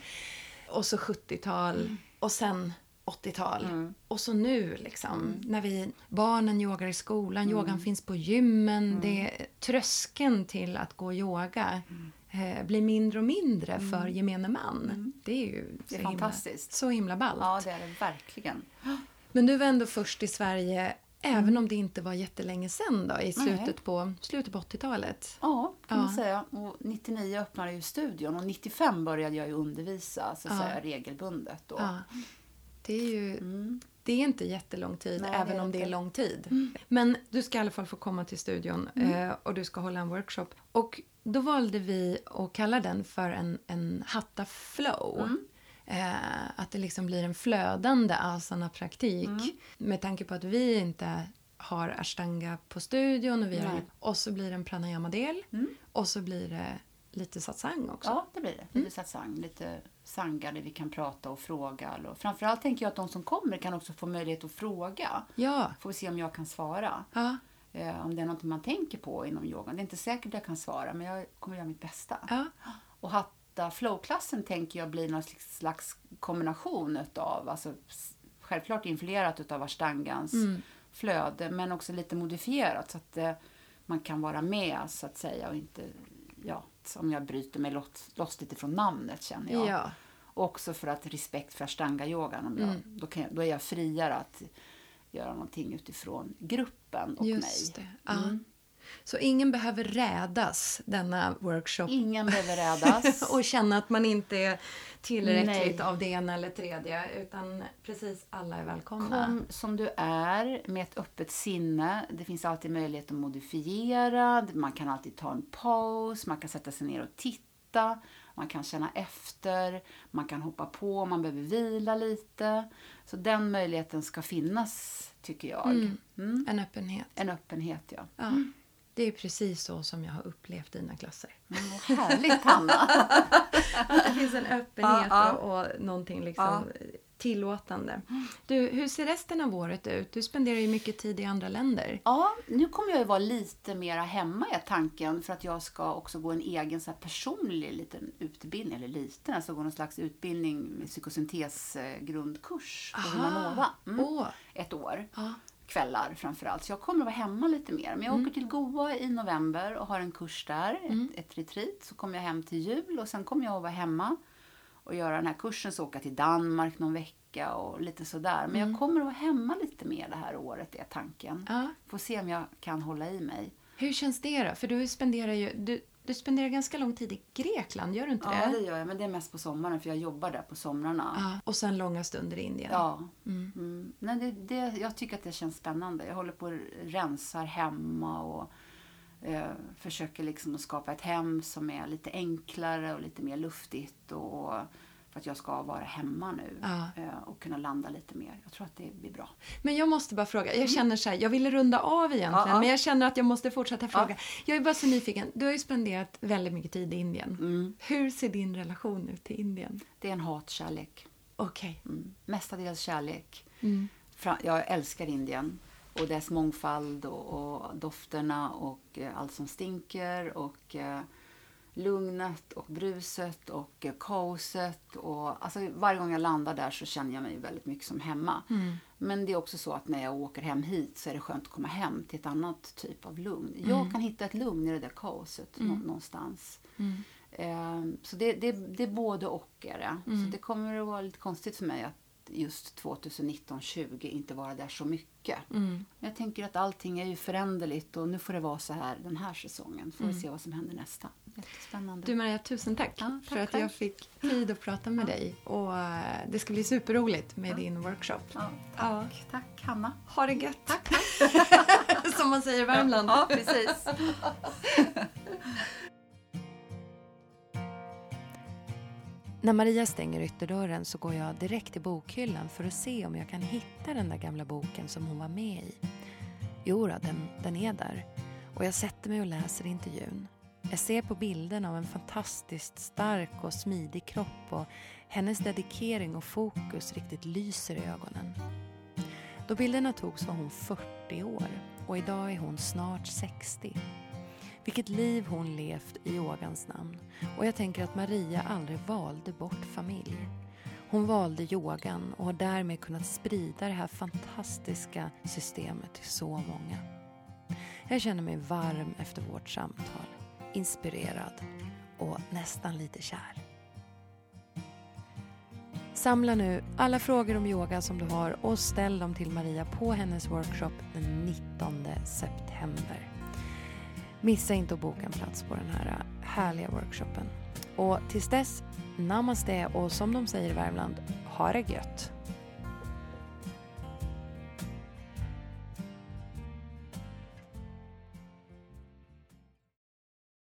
Och så 70-tal och sen 80-tal. Mm. Och så nu liksom, Mm. när vi, barnen yogar i skolan, Mm. yogan finns på gymmen. Mm. Det, tröskeln till att gå yoga Mm. eh, blir mindre och mindre Mm. för gemene man. Mm. Det är ju Det är så, fantastiskt. Himla, så himla ballt. Ja, det är det verkligen. Men du var ändå först i Sverige, även om det inte var jättelänge sen då, i slutet Nej. på, slutet på 80-talet. Ja, kan Ja. man säga. Och 99 öppnade ju studion och 95 började jag ju undervisa så att Ja. säga, regelbundet. Då. Ja. Det är ju Mm. Det är inte jättelång tid, Nej, det även är om det är lång tid. Men du ska i alla fall få komma till studion eh, och du ska hålla en workshop. Och då valde vi att kalla den för en, en hatta flow. Mm. Eh, att det liksom blir en flödande asana-praktik. Mm. Med tanke på att vi inte har ashtanga på studion och, vi har, och så blir det en pranayama-del Mm. och så blir det lite satsang också. Ja, det blir det. Lite satsang, lite sanga där vi kan prata och fråga. Och framförallt tänker jag att de som kommer kan också få möjlighet att fråga. Ja. Får vi se om jag kan svara. Ja. Eh, om det är något man tänker på inom yogan. Det är inte säkert att jag kan svara, men jag kommer göra mitt bästa. ja. Och hatta flow-klassen tänker jag blir någon slags- kombination utav, alltså självklart influerat utav ashtangans Mm. flöde, men också lite modifierat så att eh, man kan vara med så att säga och inte, ja, som jag bryter mig loss, loss lite från namnet känner jag. ja. Och också för att respekt för ashtanga-yogan, om jag, Mm. då, kan då är jag friare att göra någonting utifrån gruppen och Just mig. det. Mm. Så ingen behöver rädas denna workshop Ingen behöver <laughs> rädas. och känna att man inte är tillräckligt Nej. av det ena eller tredje utan precis alla är välkomna. Kom som du är med ett öppet sinne. Det finns alltid möjlighet att modifiera. Man kan alltid ta en paus. Man kan sätta sig ner och titta. Man kan känna efter. Man kan hoppa på om man behöver vila lite. Så den möjligheten ska finnas, tycker jag. Mm. En öppenhet. En öppenhet, ja. Ja. Det är precis så som jag har upplevt dina klasser. Mm, härligt, Hanna! <laughs> Det finns en öppenhet Ja. Och, och någonting liksom tillåtande. Du, hur ser resten av året ut? Du spenderar ju mycket tid i andra länder. Ja, nu kommer jag ju vara lite mera hemma är tanken för att jag ska också gå en egen så personlig liten utbildning, eller liten, alltså gå någon slags utbildning med psykosyntes eh, grundkurs på Humanova. Mm. Ett år. Ja. Kvällar framförallt. Så jag kommer att vara hemma lite mer. Men jag Mm. åker till Goa i november och har en kurs där, ett, ett retreat. Så kommer jag hem till jul och sen kommer jag att vara hemma och göra den här kursen. Så åka till Danmark någon vecka och lite sådär. Men jag kommer att vara hemma lite mer det här året, är tanken. Mm. Ja. Får se om jag kan hålla i mig. Hur känns det då? För du spenderar ju du, du spenderar ganska lång tid i Grekland, gör du inte Ja, det? det gör jag. Men det är mest på sommaren för jag jobbar där på somrarna. Ja, och sen långa stunder i Indien. Ja. Mm. Nej, det, det, jag tycker att det känns spännande. Jag håller på och rensar hemma och eh, försöker liksom att skapa ett hem som är lite enklare och lite mer luftigt. Och, för att jag ska vara hemma nu Ja. eh, och kunna landa lite mer. Jag tror att det blir bra. Men jag måste bara fråga. Jag känner så här, jag ville runda av egentligen, Ja, men jag känner att jag måste fortsätta fråga. Jag är bara så nyfiken. Du har ju spenderat väldigt mycket tid i Indien. Mm. Hur ser din relation ut till Indien? Det är en hatkärlek. Okej. Mm. Mestadels kärlek. Mm. Jag älskar Indien och dess mångfald och, och dofterna och eh, allt som stinker och eh, lugnet och bruset och eh, kaoset. Och, alltså, varje gång jag landar där så känner jag mig väldigt mycket som hemma. Men det är också så att när jag åker hem hit så är det skönt att komma hem till ett annat typ av lugn. Jag kan hitta ett lugn i det där kaoset nå- någonstans. Eh, Så det, det, det är både och. Är det. Så det kommer att vara lite konstigt för mig att just 2019-20 inte vara där så mycket. Men jag tänker att allting är ju föränderligt och nu får det vara så här den här säsongen. Får vi se vad som händer nästa. Jättespännande. Du Maria, tusen tack, Ja, för tack att jag själv. fick tid att prata med dig. Och eh, det ska bli superroligt med din workshop. ja, Ja. tack, tack Hanna. Ha det gött! Tack, <laughs> Som man säger i Värmland. Ja, precis. <laughs> När Maria stänger ytterdörren så går jag direkt till bokhyllan för att se om jag kan hitta den där gamla boken som hon var med i. Jo då, den, den är där. Och jag sätter mig och läser intervjun. Jag ser på bilden av en fantastiskt stark och smidig kropp och hennes dedikering och fokus riktigt lyser i ögonen. Då bilderna togs var hon 40 år och idag är hon snart 60. Vilket liv hon levt i yogans namn. Och jag tänker att Maria aldrig valde bort familj. Hon valde yogan och har därmed kunnat sprida det här fantastiska systemet till så många. Jag känner mig varm efter vårt samtal, inspirerad och nästan lite kär. Samla nu alla frågor om yoga som du har och ställ dem till Maria på hennes workshop den 19 september. Missa inte att boka en plats på den här härliga workshopen. Och tills dess, namaste och som de säger i Värmland, ha det gött!